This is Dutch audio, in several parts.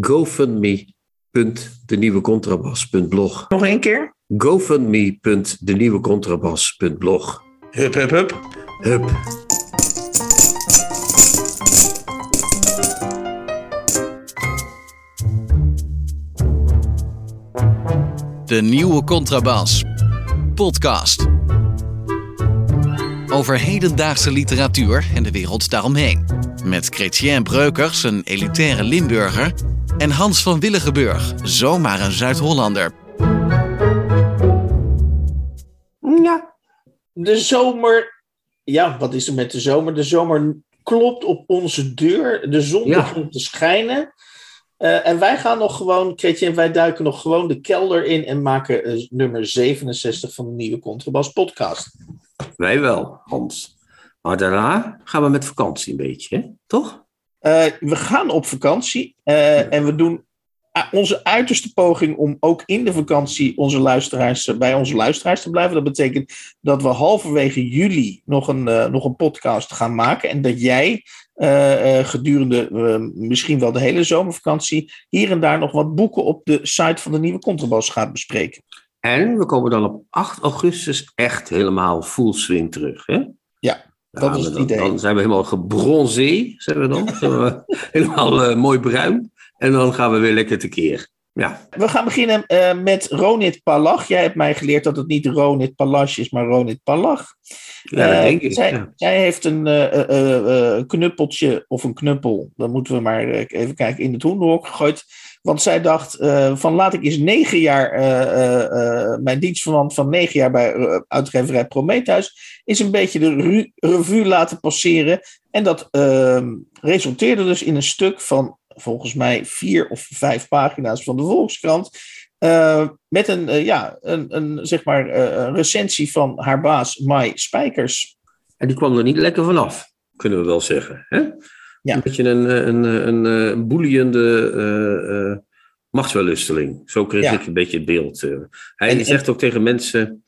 gofundme.denieuwecontrabas.blog. Nog één keer? gofundme.denieuwecontrabas.blog. Hup, hup, hup. Hup. De nieuwe Contrabas. Podcast. Over hedendaagse literatuur en de wereld daaromheen. Met Chrétien Breukers, een elitaire Limburger. En Hans van Willigenburg, zomaar een Zuid-Hollander. Ja. De zomer. Ja, wat is er met de zomer? De zomer klopt op onze deur. De zon Ja. begint te schijnen. Eh, en wij gaan nog gewoon, Chrétien, wij duiken nog gewoon de kelder in en maken eh, nummer 67 van de nieuwe Contrabas podcast. Wij wel, Hans. Maar daarna gaan we met vakantie een beetje, hè? toch? Eh, we gaan op vakantie eh, en we doen onze uiterste poging om ook in de vakantie onze luisteraars, eh, bij onze luisteraars te blijven. Dat betekent dat we halverwege juli nog een, nog een podcast gaan maken en dat jij gedurende misschien wel de hele zomervakantie hier en daar nog wat boeken op de site van de nieuwe Contrabas gaat bespreken. En we komen dan op 8 augustus echt helemaal full swing terug, hè? Ja, dat is het dan, idee. Dan zijn we helemaal gebronzé, zijn we dan. Helemaal eh, mooi bruin. En dan gaan we weer lekker tekeer. Ja, We gaan beginnen eh, met Ronit Palach. Jij hebt mij geleerd dat het niet Ronit Palach is, maar Ronit Palach. ja dat Eh, denk ik. zij, ja. zij heeft een knuppeltje of een knuppel, dan moeten we maar even kijken, in het hoenderhok gegooid. Want zij dacht eh, van laat ik eens negen jaar, eh, eh, mijn dienstverwant van negen jaar bij uitgeverij Prometheus, is een beetje de revue laten passeren. En dat ehm, resulteerde dus in een stuk van volgens mij vier of vijf pagina's van de Volkskrant. met een, ja, een, een, zeg maar, recensie van haar baas Mai Spijkers. En die kwam er niet lekker vanaf, kunnen we wel zeggen. Hè? Ja. Een beetje een, eh, een, een, een, een boeiende eh, eh, machtswellusteling. Zo kreeg Ja. ik een beetje het beeld. eh. Hij En- en- zegt ook tegen mensen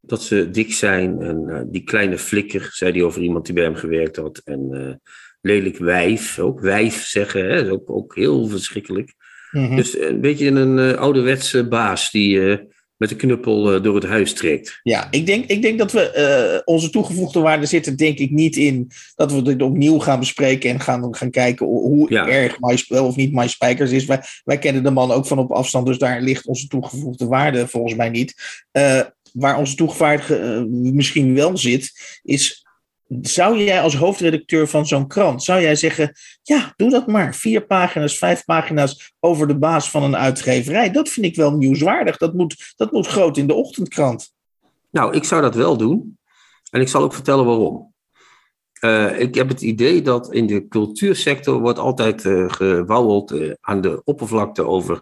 dat ze dik zijn. En eh, die kleine flikker, zei hij over iemand die bij hem gewerkt had. En eh, lelijk wijf, ook wijf zeggen, hè? ook, ook heel verschrikkelijk. Mhm. Dus een beetje een eh, ouderwetse baas die eh, met een knuppel eh, door het huis trekt. Ja, ik denk, ik denk dat we eh, onze toegevoegde waarde zit er denk ik niet in dat we dit opnieuw gaan bespreken en gaan, gaan kijken hoe Ja. erg wel of niet Mai Spijkers is. Wij, wij kennen de man ook van op afstand, dus daar ligt onze toegevoegde waarde volgens mij niet. Eh, waar onze toegevoegde misschien wel zit, is zou jij als hoofdredacteur van zo'n krant, zou jij zeggen, ja, doe dat maar. Vier pagina's, vijf pagina's over de baas van een uitgeverij. Dat vind ik wel nieuwswaardig. Dat moet, dat moet groot in de ochtendkrant. Nou, ik zou dat wel doen. En ik zal ook vertellen waarom. Eh, ik heb het idee dat in de cultuursector wordt altijd eh gewauweld eh, aan de oppervlakte over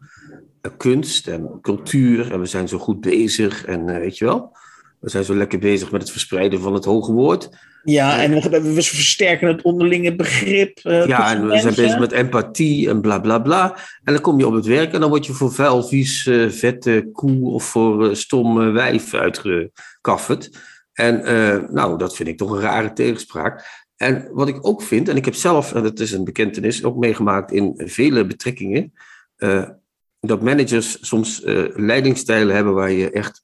kunst en cultuur. En we zijn zo goed bezig en weet je wel. We zijn zo lekker bezig met het verspreiden van het hoge woord. Ja, en we, we versterken het onderlinge begrip. eh, Ja, en we zijn bezig met empathie en bla bla bla. En dan kom je op het werk en dan word je voor vuil, vies, eh, vette koe of voor eh, stom eh, wijf uitgekafferd. En eh, nou, dat vind ik toch een rare tegenspraak. En wat ik ook vind, en ik heb zelf, en dat is een bekentenis, ook meegemaakt in vele betrekkingen, eh, dat managers soms eh, leidingstijlen hebben waar je echt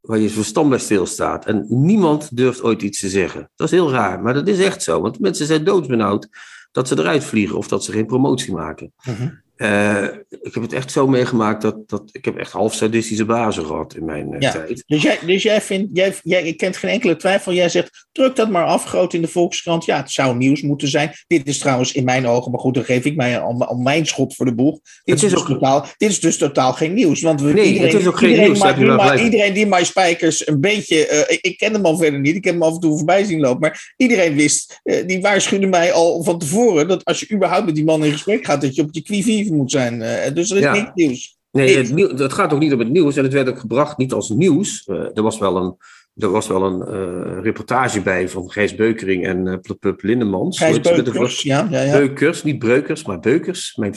waar je verstand bij stilstaat. En niemand durft ooit iets te zeggen. Dat is heel raar, maar dat is echt zo. Want mensen zijn doodsbenauwd dat ze eruit vliegen of dat ze geen promotie maken. Mhm. Eh, ik heb het echt zo meegemaakt dat, dat ik heb echt half sadistische bazen gehad in mijn eh, Ja. tijd. Dus jij, dus jij vindt, jij, jij kent geen enkele twijfel. Jij zegt, druk dat maar af, groot in de Volkskrant. Ja, het zou nieuws moeten zijn. Dit is trouwens in mijn ogen, maar goed, dan geef ik mij al, al mijn schot voor de boeg. Dit is, is dus ook- totaal, dit is dus totaal geen nieuws. Want we, Nee, het is ook geen iedereen nieuws, maar- iedereen die My Spijkers een beetje... eh, ik, ik ken hem al verder niet, ik heb hem af en toe voorbij zien lopen. Maar iedereen wist, die waarschuwde mij al van tevoren... dat als je überhaupt met die man in gesprek gaat... dat je op je moet zijn. Uh, dus dat is Ja. niet nieuws. Nee, het, nieuw- het gaat ook niet om het nieuws. En het werd ook gebracht niet als nieuws. Eh, er was wel een, er was wel een eh, reportage bij van Gijs Beukering en eh Plup Lindemans. Gijs Beukers, ja, ja, ja. Beukers, niet Breukers, maar Beukers. Mijn,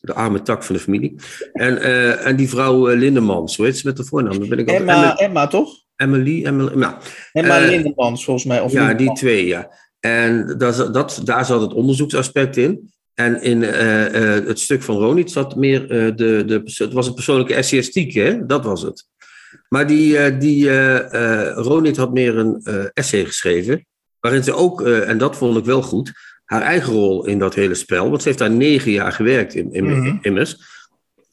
de arme tak van de familie. En, eh, en die vrouw eh, Lindemans, hoe heet ze met de voornaam? Dan ben ik altijd- Emma, Emma- Emma, toch? Emily, Emily, nou, Emma Eh, Lindemans, volgens mij. Of ja, die twee, ja. En dat, dat, daar zat het onderzoeksaspect in. En in eh, eh, het stuk van Ronit zat meer eh, de, de, het was een persoonlijke essayistiek, hè? Dat was het. Maar die, die Ronit had meer een essay geschreven, waarin ze ook, en dat vond ik wel goed, haar eigen rol in dat hele spel, want ze heeft daar negen jaar gewerkt in, in, Mhm. immers.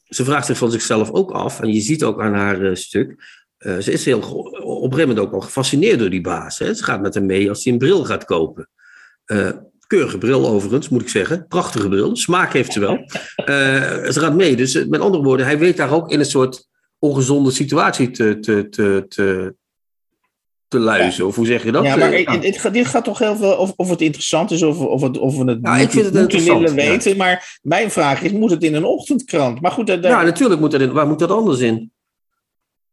Ze vraagt zich van zichzelf ook af, en je ziet ook aan haar stuk, ze is heel, op een gegeven moment ook al gefascineerd door die baas. Hè? Ze gaat met hem mee als hij een bril gaat kopen. Keurige bril overigens, moet ik zeggen. Prachtige bril. Smaak heeft ze wel. Eh, ze gaat mee. Dus eh, met andere woorden, hij weet daar ook in een soort ongezonde situatie te, te, te, te, te luizen. Of hoe zeg je dat? Ja, maar Eh, het- het gaat- dit gaat toch heel veel of, of het interessant is of, of, het, of we het Ja, ik moeten, vind het moeten willen weten. Maar mijn vraag is, moet het in een ochtendkrant? Maar goed, dat, ja, natuurlijk moet dat in. Waar moet dat anders in?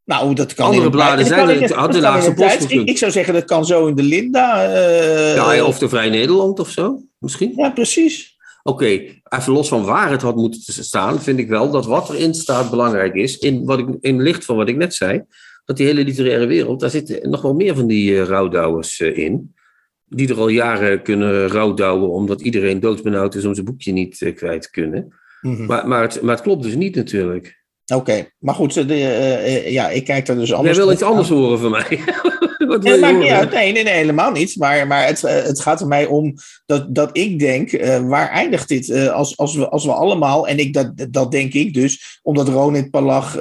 Nou, dat kan Andere bladen zijn er- een- had de een Post ik, ik zou zeggen, dat kan zo in de Linda. eh, Ja, of de Vrij Nederland of zo, misschien? ja, precies. Oké, even los van waar het had moeten staan, vind ik wel dat wat erin staat belangrijk is. In, wat ik, in licht van wat ik net zei, dat die hele literaire wereld, daar zitten nog wel meer van die uh, rouwdouwers eh, in. Die er al jaren kunnen rouwdouwen omdat iedereen doodsbenauwd is om zijn boekje niet kwijt te kunnen. Mhm. Maar, maar, het, maar het klopt dus niet natuurlijk. Oké, maar goed, de, eh, eh, ja, ik kijk daar dus anders Jij wil iets anders horen van mij. wat Nee, maakt niet uit. Nee, nee, nee, helemaal niet. Maar, maar het, eh, het gaat er mij om dat, dat ik denk, eh, waar eindigt dit? Eh, als, als, we, als we allemaal, en ik, dat, dat denk ik dus, omdat Ronit Palach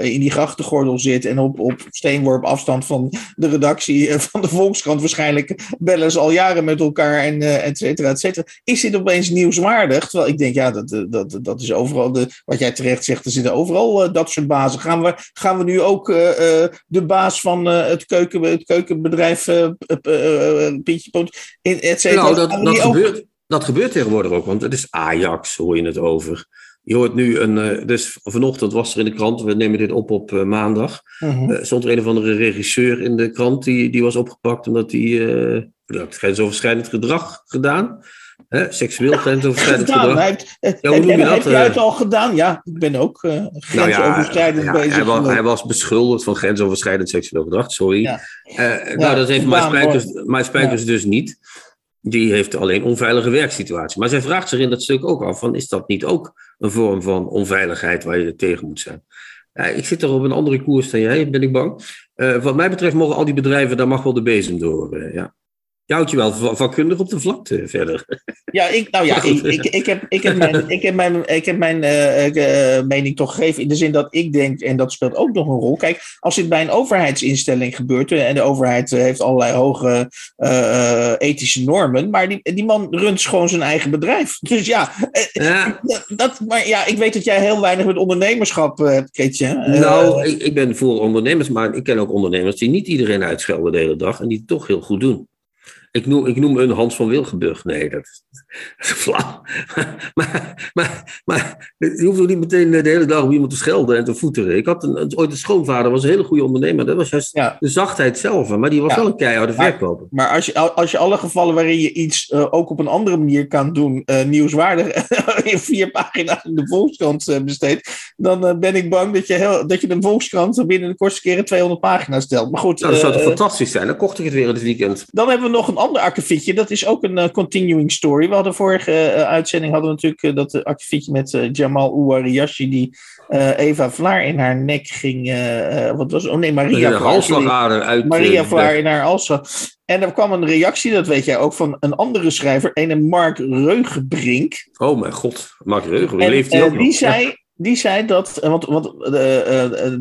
in die grachtengordel zit en op, op steenworp afstand van de redactie van de Volkskrant waarschijnlijk bellen ze al jaren met elkaar en et cetera, et cetera. Is dit opeens nieuwswaardig? Terwijl ik denk, ja, dat, dat, dat is overal, de, wat jij terecht zegt, er zitten overal dat soort bazen. Gaan we, gaan we nu ook de baas van het, keuken, het keukenbedrijf uh, Pietje Poot, in et cetera, Nou, dat, gebeurt, dat gebeurt tegenwoordig ook, want het is Ajax, hoor je het over. Je hoort nu een. eh, dus vanochtend was er in de krant, we nemen dit op op eh, maandag. Eh, stond er een of andere regisseur in de krant die, die was opgepakt omdat hij. eh had grensoverschrijdend gedrag gedaan. Hè, seksueel grensoverschrijdend gedaan. gedrag. Heeft, Ja, hoe heb, noem je heb, dat, heb jij eh? het al gedaan? Ja, ik ben ook eh Nou grensoverschrijdend ja, bezig. hij, was, hij was beschuldigd van grensoverschrijdend seksueel gedrag, sorry. Ja. Eh, nou, dat heeft Mike Spijkers, Mike Spijkers dus niet. Die heeft alleen onveilige werksituatie. Maar zij vraagt zich in dat stuk ook af: van, is dat niet ook een vorm van onveiligheid waar je tegen moet zijn? Ja, ik zit er op een andere koers dan jij, ben ik bang. Eh, wat mij betreft mogen al die bedrijven, daar mag wel de bezem door. ja. Je houdt je wel va- vakkundig op de vlakte verder. Ja, ik, nou ja, ik, ik, ik heb, ik heb mijn, ik heb mijn, ik heb mijn eh, eh, mening toch gegeven. In de zin dat ik denk, en dat speelt ook nog een rol. Kijk, als dit bij een overheidsinstelling gebeurt. eh, en de overheid heeft allerlei hoge ethische normen. maar die, die man runt gewoon zijn eigen bedrijf. Dus ja, Ja, dat, maar ja, ik weet dat jij heel weinig met ondernemerschap hebt, Keetje. Nou, ik, ik ben voor ondernemers, maar ik ken ook ondernemers die niet iedereen uitschelden de hele dag en die het toch heel goed doen. Ik noem, ik noem een Hans van Wilgenburg. Nee, dat is, dat is flauw. Maar, maar, maar je hoeft ook niet meteen de hele dag op iemand te schelden en te voeteren. Ik had een, ooit een schoonvader, was een hele goede ondernemer. Dat was juist Ja. de zachtheid zelf. Maar die was Ja. wel een keiharde verkoper. Maar als je, als je alle gevallen waarin je iets eh, ook op een andere manier kan doen, eh, nieuwswaardig in vier pagina's in de Volkskrant eh, besteedt, dan ben ik bang dat je, heel, dat je de Volkskrant binnen de kortste keren 200 pagina's stelt. Maar goed, Nou, dat zou toch fantastisch zijn. Dan kocht ik het weer in het weekend. dan hebben we nog een ander akkefietje. Dat is ook een eh, continuing story. We hadden vorige eh, uitzending hadden we natuurlijk eh, dat akkefietje met Jamal Ouariashi die Eva Vlaar in haar nek ging. wat was? Oh nee, Maria Vlaar. uit. Maria Vlaar in haar alsa. En er kwam een reactie, dat weet jij ook, van een andere schrijver, een Mark Reugenbrink. Oh mijn god, Mark Reugen, En leeft hij ook nog? die, zei, die zei dat, want, want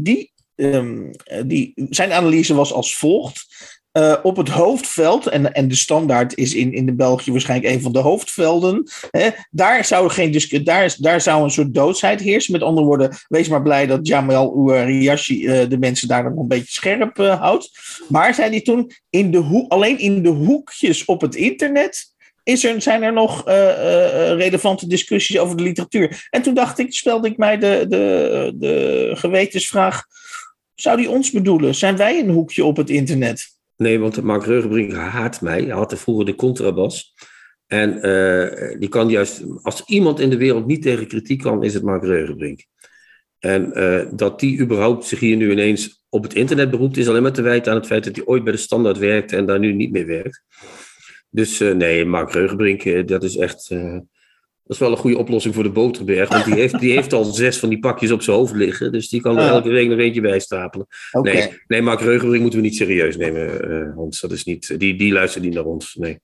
die, ehm, eh, die, zijn analyse was als volgt. Eh, op het hoofdveld, en, en de standaard is in, in de België waarschijnlijk een van de hoofdvelden. Hè, daar, zou geen daar, daar zou een soort doodsheid heersen. Met andere woorden, wees maar blij dat Jamal Ouariashi eh, de mensen daar nog een beetje scherp eh, houdt. Maar zei hij toen, in de alleen in de hoekjes op het internet is er, zijn er nog relevante discussies over de literatuur? En toen dacht ik, stelde ik mij de, de, de gewetensvraag: zou die ons bedoelen? Zijn wij een hoekje op het internet? Nee, want Mark Reugenbrink haat mij. Hij had vroeger de contrabas. En uh, die kan juist, als iemand in de wereld niet tegen kritiek kan, is het Mark Reugenbrink. En uh, dat die überhaupt zich hier nu ineens op het internet beroept, is alleen maar te wijten aan het feit dat hij ooit bij de standaard werkte en daar nu niet meer werkt. Dus uh, nee, Mark Reugenbrink, dat is echt. Dat is wel een goede oplossing voor de Boterberg. Want die heeft, die heeft al zes van die pakjes op zijn hoofd liggen. Dus die kan er elke week nog eentje bij stapelen. Okay. Nee, nee, Mark Reugenbrink moeten we niet serieus nemen, Hans. Dat is niet, die, die luistert niet naar ons. Nee.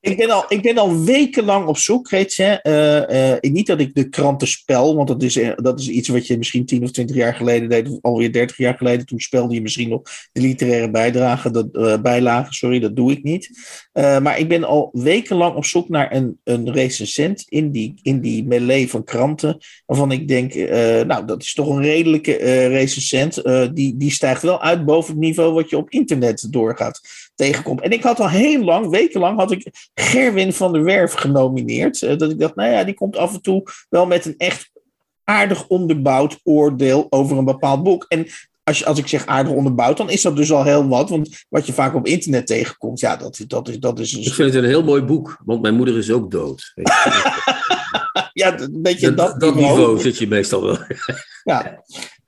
Ik ben, al, ik ben al wekenlang op zoek, Retje. Uh, uh, niet dat ik de kranten spel, want dat is, eh, dat is iets wat je misschien 10 of 20 jaar geleden deed, of alweer 30 jaar geleden. Toen spelde je misschien nog de literaire bijdrage, dat, bijlagen, sorry, dat doe ik niet. maar ik ben al wekenlang op zoek naar een, een recensent in die, in die melee van kranten, waarvan ik denk, nou, dat is toch een redelijke recensent. die, die stijgt wel uit boven het niveau wat je op internet doorgaat tegenkomt. En ik had al heel lang, wekenlang, had ik Gerwin van der Werf genomineerd. Uh, dat ik dacht, nou ja, die komt af en toe wel met een echt aardig onderbouwd oordeel over een bepaald boek. En als, je, als ik zeg aardig onderbouwd, dan is dat dus al heel wat. Want wat je vaak op internet tegenkomt, ja, dat, dat, is, dat is een... Ik vind het een heel mooi boek, want mijn moeder is ook dood. ja, een beetje dat, dat, dat niveau zit je meestal wel. ja.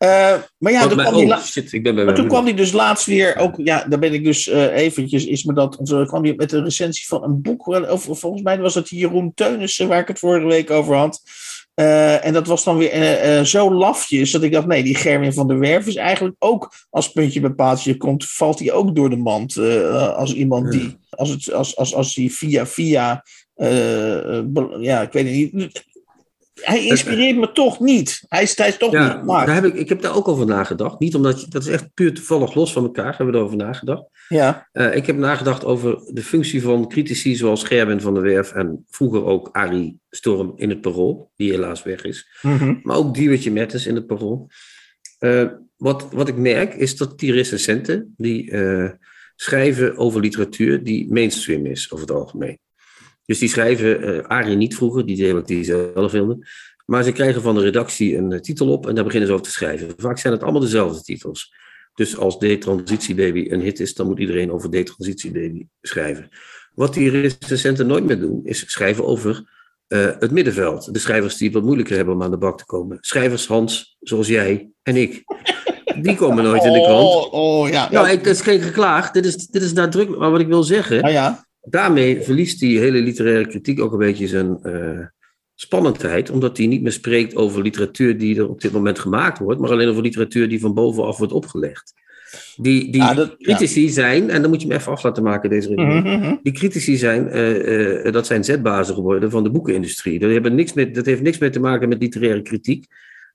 Uh, maar ja, kwam oh, shit, maar toen kwam hij dus laatst weer, ook, ja, daar ben ik dus uh, eventjes, is me dat, zo kwam hij met een recensie van een boek, of, volgens mij was het Jeroen Teunissen, waar ik het vorige week over had. Uh, en dat was dan weer zo lafjes, dat ik dacht, nee, die Gerwin van der Werf is eigenlijk ook, als puntje bij paaltje komt, valt hij ook door de mand. als iemand die, als, het, als, als, als hij via, via, ja, ik weet het niet, hij inspireert me toch niet. Hij is, hij is toch ja, niet Daar heb ik, ik heb daar ook over nagedacht. Niet omdat je, dat is echt puur toevallig los van elkaar, hebben we erover nagedacht. Ja. Uh, ik heb nagedacht over de functie van critici zoals Gerben van der Werf en vroeger ook Arie Storm in het Parool, die helaas weg is. Mm -hmm. Maar ook Diewertje Mettes in het Parool. Uh, wat, wat ik merk is dat die recensenten die uh, schrijven over literatuur die mainstream is over het algemeen. Dus die schrijven, uh, Arie niet vroeger, die deed wat die zelf wilde. Maar ze krijgen van de redactie een uh, titel op en daar beginnen ze over te schrijven. Vaak zijn het allemaal dezelfde titels. Dus als D-Transitiebaby een hit is, dan moet iedereen over D-Transitiebaby schrijven. Wat die recensenten nooit meer doen, is schrijven over uh, het middenveld. De schrijvers die het wat moeilijker hebben om aan de bak te komen. Schrijvers Hans, zoals jij en ik. Die komen nooit in de krant. Oh, oh ja. Nou, ik, dat is geen geklaagd. Dit is, dit is nadrukkelijk. Maar wat ik wil zeggen. Ah, ja daarmee verliest die hele literaire kritiek ook een beetje zijn uh, spannendheid, omdat hij niet meer spreekt over literatuur die er op dit moment gemaakt wordt, maar alleen over literatuur die van bovenaf wordt opgelegd. Die, die ja, critici zijn, en dan moet je me even af laten maken, deze. Mm -hmm. Die critici zijn, uh, uh, dat zijn zetbazen geworden van de boekenindustrie. Dat, hebben niks met, dat heeft niks meer te maken met literaire kritiek.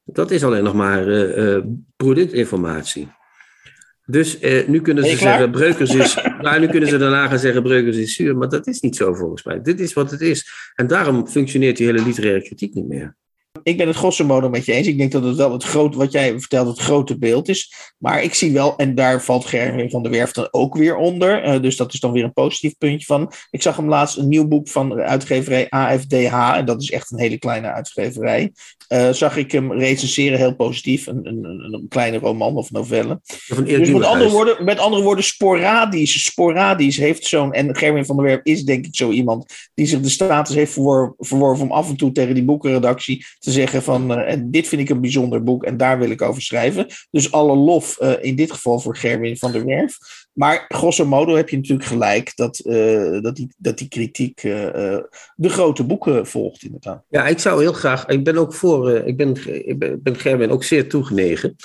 Dat is alleen nog maar productinformatie. Dus eh, nu kunnen ze zeggen, Breukers is. nou, nu kunnen ze daarna gaan zeggen, Breukers is zuur. Maar dat is niet zo volgens mij. Dit is wat het is. En daarom functioneert die hele literaire kritiek niet meer. Ik ben het grosso modo met je eens. Ik denk dat het wel het grote, wat jij vertelt, het grote beeld is. Maar ik zie wel, en daar valt Gerwin van der Werf dan ook weer onder. Uh, dus dat is dan weer een positief puntje van. Ik zag hem laatst een nieuw boek van uitgeverij AFDH. En dat is echt een hele kleine uitgeverij. Uh, zag ik hem recenseren heel positief. Een, een, een kleine roman of novelle. dus met andere, woorden, met andere woorden, sporadisch. Sporadisch heeft zo'n. En Gerwin van der Werf is denk ik zo iemand die zich de status heeft verworven, verworven om af en toe tegen die boekenredactie te zeggen van uh, en dit vind ik een bijzonder boek en daar wil ik over schrijven. Dus alle lof uh, in dit geval voor Gerwin van der Werf. Maar grosso modo heb je natuurlijk gelijk dat, uh, dat, die, dat die kritiek de grote boeken volgt inderdaad. Ja, ik zou heel graag, ik ben ook voor, ik, ben, ik ben, ben Gerwin ook zeer toegenegen.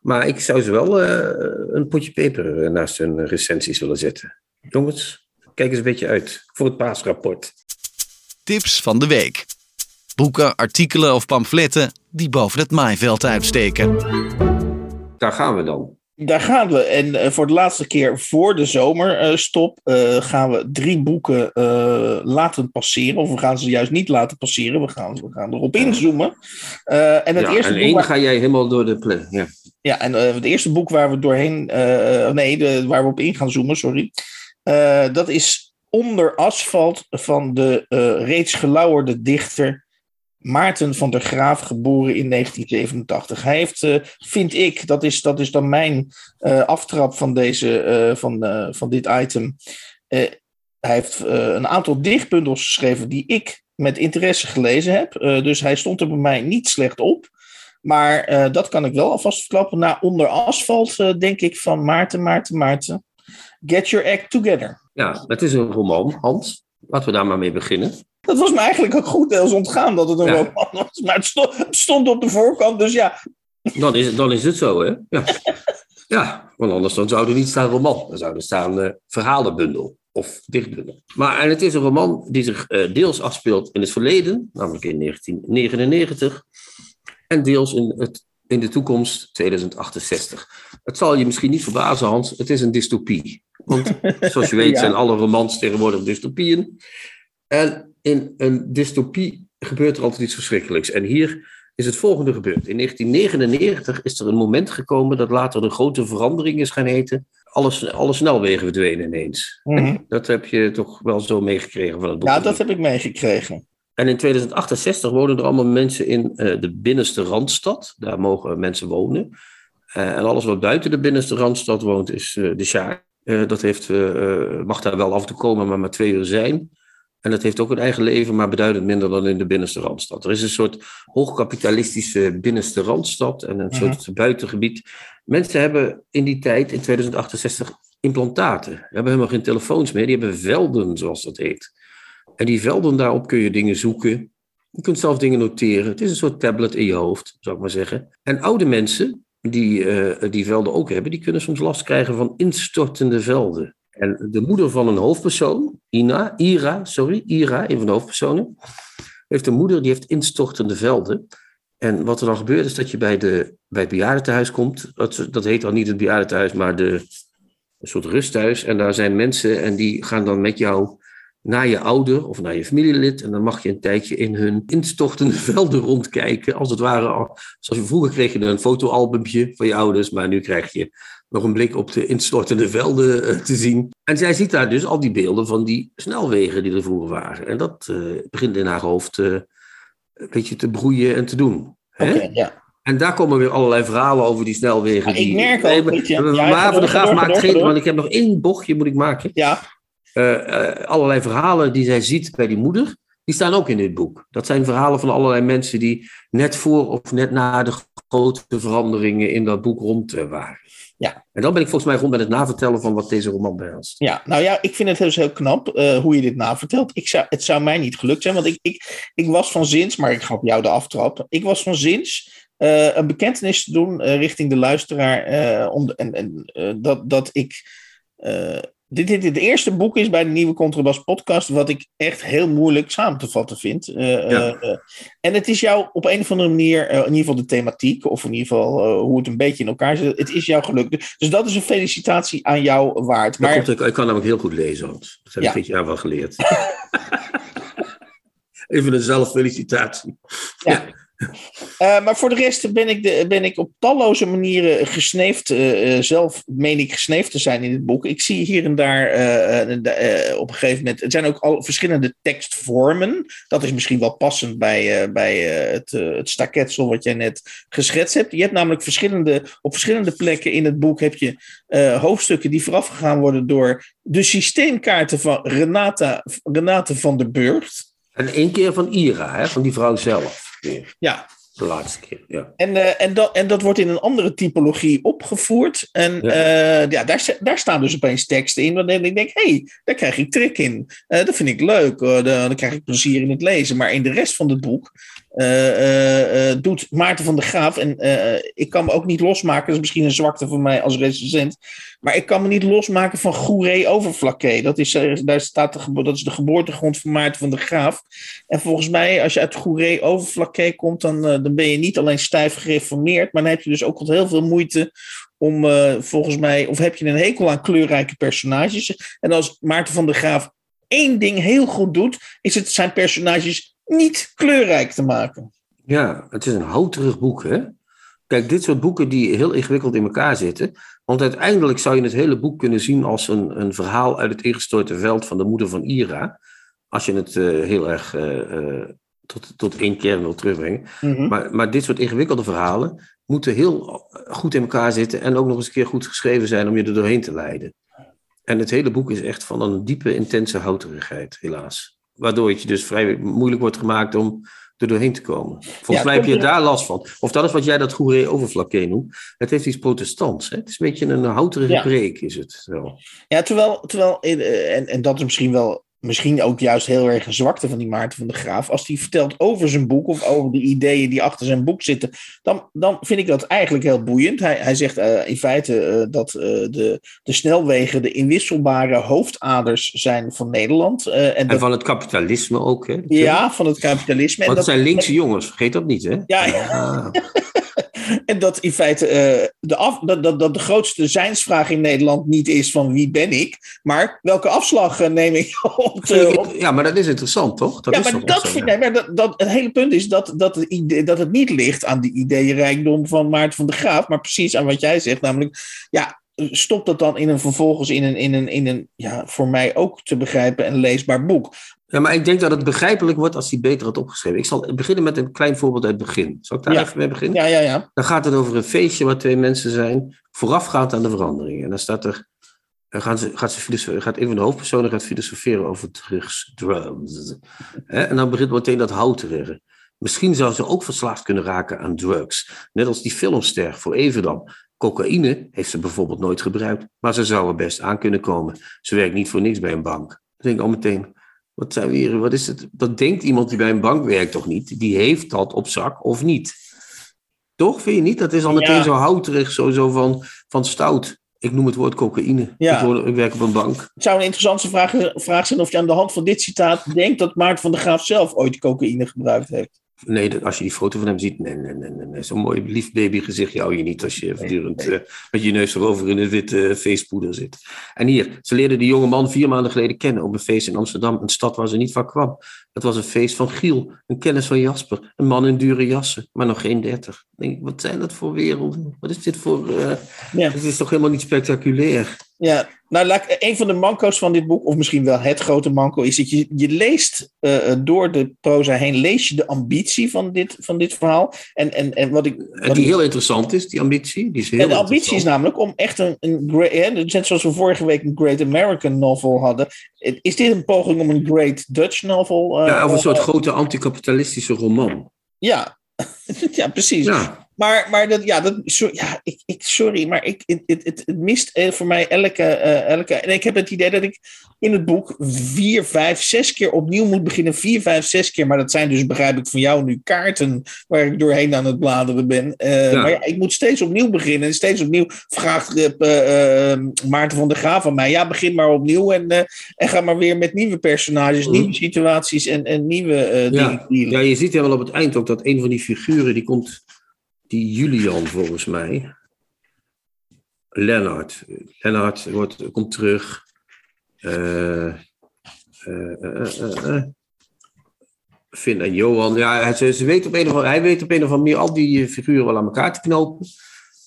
Maar ik zou ze wel een potje peper naast hun recensies willen zetten. Jongens, kijk eens een beetje uit voor het paasrapport. Tips van de week boeken, artikelen of pamfletten die boven het maaiveld uitsteken. Daar gaan we dan. Daar gaan we. En uh, voor de laatste keer voor de zomerstop uh, uh, gaan we drie boeken laten passeren. Of we gaan ze juist niet laten passeren. We gaan, we gaan erop inzoomen. en het ja, eerste en één waar... ga jij helemaal door de plek. Ja, ja en het eerste boek waar we doorheen. nee, de, waar we op in gaan zoomen, sorry. dat is Onder asfalt van de reeds gelauwerde dichter Maarten van der Graaf, geboren in 1987. Hij heeft, uh, vind ik, dat is, dat is dan mijn uh, aftrap van, deze, van, van dit item. hij heeft een aantal dichtbundels geschreven die ik met interesse gelezen heb. dus hij stond er bij mij niet slecht op. Maar dat kan ik wel alvast verklappen. Na Onder Asfalt denk ik van Maarten, Maarten, Maarten. Get your act together. Ja, het is een roman, Hans. Laten we daar maar mee beginnen. Dat was me eigenlijk ook goed deels ontgaan dat het een roman was. Maar het stond, het stond, op de voorkant, dus ja. Dan is, dan is het zo, hè? Ja. ja, want anders dan zou er niet staan roman. Dan zou er staan uh, verhalenbundel of dichtbundel. Maar en het is een roman die zich uh, deels afspeelt in het verleden, namelijk in 1999. En deels in, het, in de toekomst, 2068. Het zal je misschien niet verbazen, Hans. Het is een dystopie. Want zoals je weet zijn alle romans tegenwoordig dystopieën. En in een dystopie gebeurt er altijd iets verschrikkelijks. En hier is het volgende gebeurd. In 1999 is er een moment gekomen dat later de grote verandering is gaan heten. Alle, alle snelwegen verdwenen ineens. Mhm. Dat heb je toch wel zo meegekregen van het boek? Ja, dat heb ik meegekregen. En in 2068 wonen er allemaal mensen in uh, de binnenste randstad. Daar mogen mensen wonen. Uh, en alles wat buiten de binnenste randstad woont is uh, de Sjaar. Uh, dat heeft, mag daar wel af toe komen, maar maar twee uur zijn. En dat heeft ook een eigen leven, maar beduidend minder dan in de binnenste randstad. Er is een soort hoogkapitalistische binnenste randstad en een soort buitengebied. Mensen hebben in die tijd, in 2068, implantaten. Ze hebben helemaal geen telefoons meer, die hebben velden, zoals dat heet. En die velden, daarop kun je dingen zoeken. Je kunt zelf dingen noteren. Het is een soort tablet in je hoofd, zou ik maar zeggen. En oude mensen, die uh, die velden ook hebben, die kunnen soms last krijgen van instortende velden. En de moeder van een hoofdpersoon, Ina, Ira, sorry, Ira, een van de hoofdpersonen, heeft een moeder die heeft instortende velden. En wat er dan gebeurt is dat je bij, de, bij het bejaardentehuis komt. Dat, dat heet dan niet het bejaardentehuis, maar de, een soort rusthuis. En daar zijn mensen en die gaan dan met jou naar je ouder of naar je familielid. En dan mag je een tijdje in hun instortende velden rondkijken. Als het ware, zoals je vroeger kreeg je een fotoalbumpje van je ouders. Maar nu krijg je nog een blik op de instortende velden eh, te zien. En zij ziet daar dus al die beelden van die snelwegen die er vroeger waren. En dat uh, begint in haar hoofd uh, een beetje te broeien en te doen. Oké, ja. En daar komen weer allerlei verhalen over die snelwegen. Ja, ik merk ook. Nee, maar van de graaf maakt geen, want ik heb nog één bochtje moet ik maken. Ja. Uh, uh, allerlei verhalen die zij ziet bij die moeder, die staan ook in dit boek. Dat zijn verhalen van allerlei mensen die net voor of net na de grote veranderingen in dat boek rond waren. Ja. En dan ben ik volgens mij rond met het navertellen van wat deze roman behelst. Ja, nou ja, ik vind het dus heel knap uh, hoe je dit navertelt. Ik zou, het zou mij niet gelukt zijn, want ik, ik, ik was van zins, maar ik ga op jou de aftrap. Ik was van zins uh, een bekentenis te doen uh, richting de luisteraar. om, en en dat, dat ik dit, dit het eerste boek is bij de nieuwe Contrabas podcast, wat ik echt heel moeilijk samen te vatten vind. Uh, ja. uh, en het is jou op een of andere manier, in ieder geval de thematiek, of in ieder geval hoe het een beetje in elkaar zit, het is jou gelukt. Dus dat is een felicitatie aan jou waard. Maar... Komt, ik, ik, kan namelijk heel goed lezen, want dat heb ik ja. dit jaar wel geleerd. Even een zelffelicitatie. Ja. ja. Uh, maar voor de rest ben ik, de, ben ik op talloze manieren gesneefd. Uh, zelf meen ik gesneefd te zijn in het boek. Ik zie hier en daar op een gegeven moment. Het zijn ook al verschillende tekstvormen. Dat is misschien wel passend bij, bij het, het staketsel wat jij net geschetst hebt. Je hebt namelijk verschillende, op verschillende plekken in het boek heb je hoofdstukken die voorafgegaan worden door de systeemkaarten van Renata, Renate van der Burgt. En één keer van Ira, hè, van die vrouw zelf. Ja. De laatste keer, ja. En, uh, en, dat, en dat wordt in een andere typologie opgevoerd. En ja, uh, ja daar, daar staan dus opeens teksten in. Waarin ik denk, hé, hey, daar krijg ik trek in. Uh, dat vind ik leuk. dan krijg ik plezier in het lezen. Maar in de rest van het boek doet Maarten van der Graaf... en ik kan me ook niet losmaken, dat is misschien een zwakte van mij als recensent... maar ik kan me niet losmaken van Goeree Overflakke. Dat is, daar staat de, dat is de geboortegrond van Maarten van der Graaf. En volgens mij, als je uit Goeree Overflakke komt... dan, dan ben je niet alleen stijf gereformeerd... maar dan heb je dus ook al heel veel moeite om volgens mij... of heb je een hekel aan kleurrijke personages. En als Maarten van der Graaf één ding heel goed doet... is het zijn personages niet kleurrijk te maken. Ja, het is een houterig boek, hè? Kijk, dit soort boeken die heel ingewikkeld in elkaar zitten. Want uiteindelijk zou je het hele boek kunnen zien als een, een verhaal uit het ingestorte veld van de moeder van Ira. Als je het uh, heel erg uh, tot, tot één kern wil terugbrengen. Mhm. maar, maar dit soort ingewikkelde verhalen moeten heel goed in elkaar zitten. En ook nog eens een keer goed geschreven zijn om je er doorheen te leiden. En het hele boek is echt van een diepe, intense houterigheid, helaas. Waardoor het je dus vrij moeilijk wordt gemaakt om er doorheen te komen. Volgens Ja, mij heb je daar last van. Of dat is wat jij dat goede overflakke noemt. Het heeft iets protestants. Hè? Het is een beetje een houterige Ja. preek, is het wel. Ja, terwijl, terwijl eh, en, en dat is misschien wel, misschien ook juist heel erg een zwakte van die Maarten van de Graaf. Als hij vertelt over zijn boek of over de ideeën die achter zijn boek zitten, dan, dan vind ik dat eigenlijk heel boeiend. Hij, hij zegt eh, in feite eh, dat eh, de, de snelwegen de inwisselbare hoofdaders zijn van Nederland. en En dat, van het kapitalisme ook. Hè? ja, van het kapitalisme. Want het dat, zijn linkse jongens, vergeet dat niet, hè? Ja, ja. En dat in feite eh, de, af, dat, dat, dat de grootste zijnsvraag in Nederland niet is van wie ben ik, maar welke afslag eh, neem ik op de, op, Ja, maar dat is interessant, toch? Dat ja, is maar, toch dat, vind, nee, maar dat, dat, het hele punt is dat, dat, het idee, dat het niet ligt aan de ideeënrijkdom van Maarten van der Graaf, maar precies aan wat jij zegt, namelijk, ja, stop dat dan in een vervolgens in een, in een, in een ja, voor mij ook te begrijpen en leesbaar boek. Ja, maar ik denk dat het begrijpelijk wordt als hij beter had opgeschreven. Ik zal beginnen met een klein voorbeeld uit het begin. Zal ik daar Ja. even mee beginnen? Ja, ja, ja. Dan gaat het over een feestje waar twee mensen zijn, voorafgaand aan de verandering. En dan staat er, dan gaan ze, gaat, ze gaat een van de hoofdpersonen gaat filosoferen over drugs. En dan begint meteen dat houterige. Misschien zou ze ook verslaafd kunnen raken aan drugs. Net als die filmster voor Everdam. Cocaïne heeft ze bijvoorbeeld nooit gebruikt, maar ze zou er best aan kunnen komen. Ze werkt niet voor niks bij een bank. Dan denk ik al meteen, wat zijn we hier, wat is het? Dat denkt iemand die bij een bank werkt toch niet? Die heeft dat op zak of niet? Toch, vind je niet? Dat is al meteen Ja. zo houterig, zo, zo van, van stout. Ik noem het woord cocaïne. Ja. Ik werk op een bank. Het zou een interessante vraag, vraag zijn of je aan de hand van dit citaat denkt dat Maarten van der Graaf zelf ooit cocaïne gebruikt heeft. Nee, als je die foto van hem ziet, nee, nee, nee, nee. Zo'n mooi lief babygezichtje hou je niet als je voortdurend eh, met je neus erover in een witte eh, feestpoeder zit. En hier, ze leerden die jonge man vier maanden geleden kennen op een feest in Amsterdam, een stad waar ze niet van kwam. Het was een feest van Giel, een kennis van Jasper, een man in dure jassen, maar nog geen dertig. Ik Denk, wat zijn dat voor werelden? Wat is dit voor... eh Ja. Het is toch helemaal niet spectaculair? Ja, nou, laat een van de manco's van dit boek, of misschien wel het grote manco, is dat je, je leest eh, eh, door de proza heen, lees je de ambitie van dit, van dit verhaal. En, en, en wat ik. En Wat die heel interessant is, die ambitie. Die is heel en de ambitie is namelijk om echt een, een great, net zoals we vorige week een Great American novel hadden. Is dit een poging om een Great Dutch novel? eh, Ja, of een eh, soort grote anticapitalistische roman. Ja, ja precies. Ja, Maar, maar dat, ja, dat, so- ja ik, ik, sorry, maar ik, het, het, mist eh, voor mij elke, eh, elke. En ik heb het idee dat ik in het boek vier, vijf, zes keer opnieuw moet beginnen. Vier, vijf, zes keer. Maar dat zijn dus, begrijp ik van jou, nu kaarten waar ik doorheen aan het bladeren ben. Eh, Ja. Maar ja, ik moet steeds opnieuw beginnen. En steeds opnieuw vraagt Maarten van der Graaf aan mij. Ja, begin maar opnieuw en, en ga maar weer met nieuwe personages, nieuwe situaties en, en nieuwe eh, dingen ja. ja, je ziet helemaal op het eind ook dat een van die figuren, die komt, die Julian volgens mij, Lennart. Lennart wordt, komt terug. Eh, eh, eh. Finn en Johan. Ja, hij- ze, ze weet op een of andere, hij weet op een of andere manier al die figuren wel aan elkaar te knopen.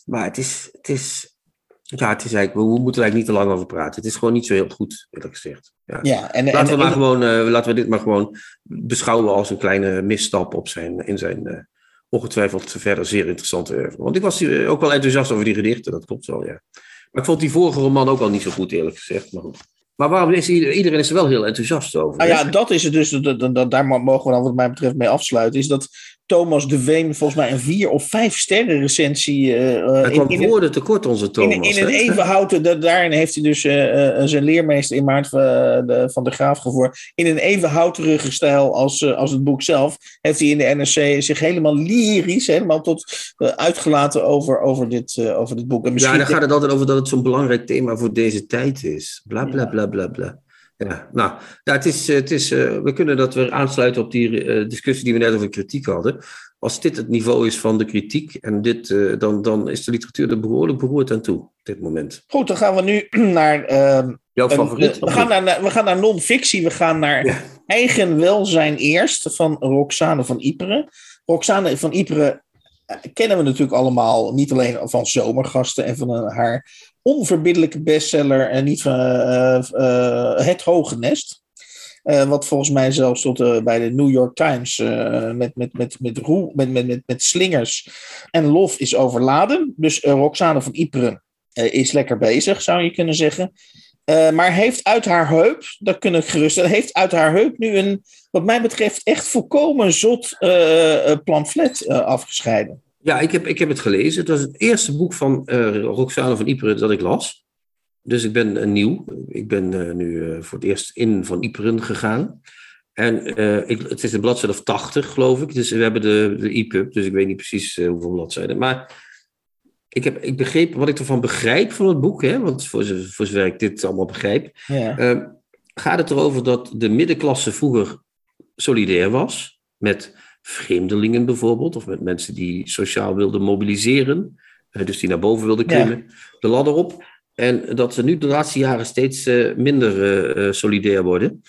Maar het is, het is, ja, het is eigenlijk, we moeten er eigenlijk niet te lang over praten. Het is gewoon niet zo heel goed, eerlijk gezegd. Ja. Ja, en, Laten, en, we maar en- gewoon, laten we dit maar gewoon beschouwen als een kleine misstap op zijn, in zijn ongetwijfeld verder zeer interessante werk. Want ik was eh, ook wel enthousiast over die gedichten, dat klopt wel, ja. Maar ik vond die vorige roman ook al niet zo goed, eerlijk gezegd. Maar, maar waarom is ieder- iedereen is er wel heel enthousiast over? Nou hè? ja, dat is het dus. Dat, dat, dat- daar mogen we dan wat mij betreft mee afsluiten. Is dat Thomas de Veen volgens mij een vier of vijf sterren recensie. eh, eh, Hij in, kwam in, een- woorden tekort, onze in, Thomas. in een hè? even houten. da- Daarin heeft hij dus eh, eh, zijn leermeester in Maart van de, van de Graaf gevoerd. In een even houterige stijl als, eh, als het boek zelf. Heeft hij in de NRC zich helemaal lyrisch, helemaal tot eh, uitgelaten over, over, dit, eh, over dit boek. En Ja, dan gaat het altijd over dat het zo'n belangrijk thema voor deze tijd is. Bla bla bla bla bla. Ja, nou, ja, het is, eh, het is, eh, we kunnen dat weer aansluiten op die eh, discussie die we net over kritiek hadden. Als dit het niveau is van de kritiek, en dit, dan, dan is de literatuur er behoorlijk beroerd aan toe op dit moment. Goed, dan gaan we nu naar. ehm, Jouw favoriet? we, gaan naar we gaan naar non-fictie. We gaan naar Ja. Eigen Welzijn Eerst van Roxane van Iperen. Roxane van Iperen kennen we natuurlijk allemaal niet alleen van zomergasten en van haar onverbiddelijke bestseller en niet van Het Hoge Nest. wat volgens mij zelfs tot bij de New York Times met, met, met, met, met, met, met, met slingers en lof is overladen. Dus Roxane van Ypres is lekker bezig, zou je kunnen zeggen. Maar heeft uit haar heup, dat kun ik gerust heeft uit haar heup nu een, wat mij betreft, echt volkomen zot pamflet afgescheiden. Ja, ik heb, ik heb het gelezen. Het was het eerste boek van Roxane van Ypres dat ik las. Dus ik ben nieuw. Ik ben nu voor het eerst in van Ypres gegaan. En ik, het is een bladzijde of 80, geloof ik. Dus we hebben de, de EPUB, dus ik weet niet precies hoeveel bladzijden. Maar ik, heb, ik begreep wat ik ervan begrijp van het boek, hè, want voor, voor zover ik dit allemaal begrijp, ja. uh, gaat het erover dat de middenklasse vroeger solidair was met vreemdelingen bijvoorbeeld, of met mensen die sociaal wilden mobiliseren, uh, dus die naar boven wilden klimmen, de ladder op. En dat ze nu de laatste jaren steeds uh, minder solidair worden.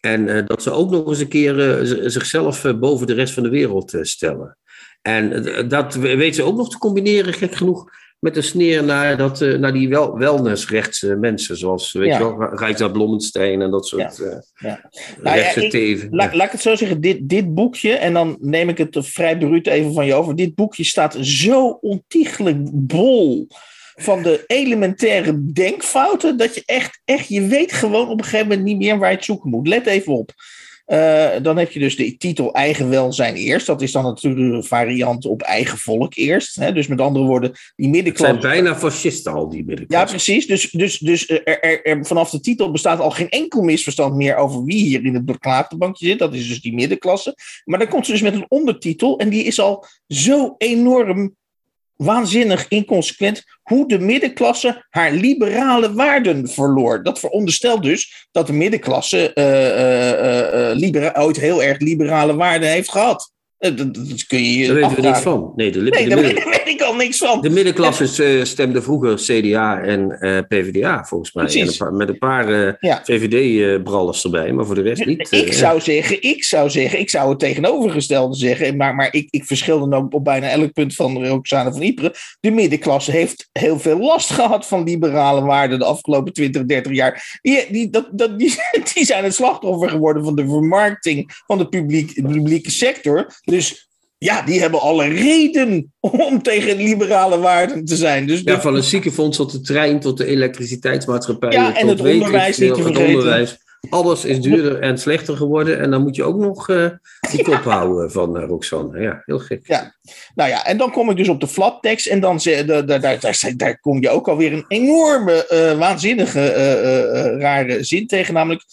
En dat ze ook nog eens een keer zichzelf boven de rest van de wereld stellen. En dat weet ze ook nog te combineren, gek genoeg, met een sneer naar, dat, eh, naar die wel, wellnessrechtse mensen, zoals weet je wel, Rijksa Blommenstein en dat soort ja. Uh, ja. Nou, rechtse teven. Laat, laat ik het zo zeggen, dit, dit boekje, en dan neem ik het vrij bruut even van je over, dit boekje staat zo ontiegelijk bol van de elementaire denkfouten, dat je echt, echt, je weet gewoon op een gegeven moment niet meer waar je het zoeken moet. Let even op. Uh, dan heb je dus de titel eigen welzijn eerst. Dat is dan natuurlijk een variant op eigen volk eerst. Hè? Dus met andere woorden, die middenklasse... Het zijn bijna fascisten al, die middenklasse. Ja, precies. Dus, dus, dus er, er, er, vanaf de titel bestaat al geen enkel misverstand meer over wie hier in het beklaagdebankje zit. Dat is dus die middenklasse. Maar dan komt ze dus met een ondertitel en die is al zo enorm waanzinnig inconsequent hoe de middenklasse haar liberale waarden verloor. Dat veronderstelt dus dat de middenklasse uh, uh, ooit heel erg liberale waarden heeft gehad. Dat, dat, kun je Daar weten we niks van. Nee, de, nee, de daar weet ik al niks van. De middenklasse uh, stemde vroeger CDA en uh, PvdA, volgens mij. Een paar, met een paar uh, ja. VVD-brallers erbij, maar voor de rest niet. ik, zou zeggen, ik zou zeggen, ik zou het tegenovergestelde zeggen, maar, maar ik, ik verschil dan ook op bijna elk punt van Roxane van Ypres. De middenklasse heeft heel veel last gehad van liberale waarden de afgelopen 20, 30 jaar. Die, die, dat, dat, die, die zijn het slachtoffer geworden van de vermarkting van de publiek, publieke sector dus ja, die hebben alle reden om tegen liberale waarden te zijn. Dus ja, van een ziekenfonds tot de trein, tot de elektriciteitsmaatschappij. Ja, en het onderwijs niet te vergeten. onderwijs. Alles is duurder en slechter geworden. En dan moet je ook nog uh, die kop houden van uh, Roxanne. Ja, heel gek. Ja. Nou ja, en dan kom ik dus op de flaptekst. En dan daar, daar, daar, daar kom je ook alweer een enorme, uh, waanzinnige, rare zin tegen. Namelijk,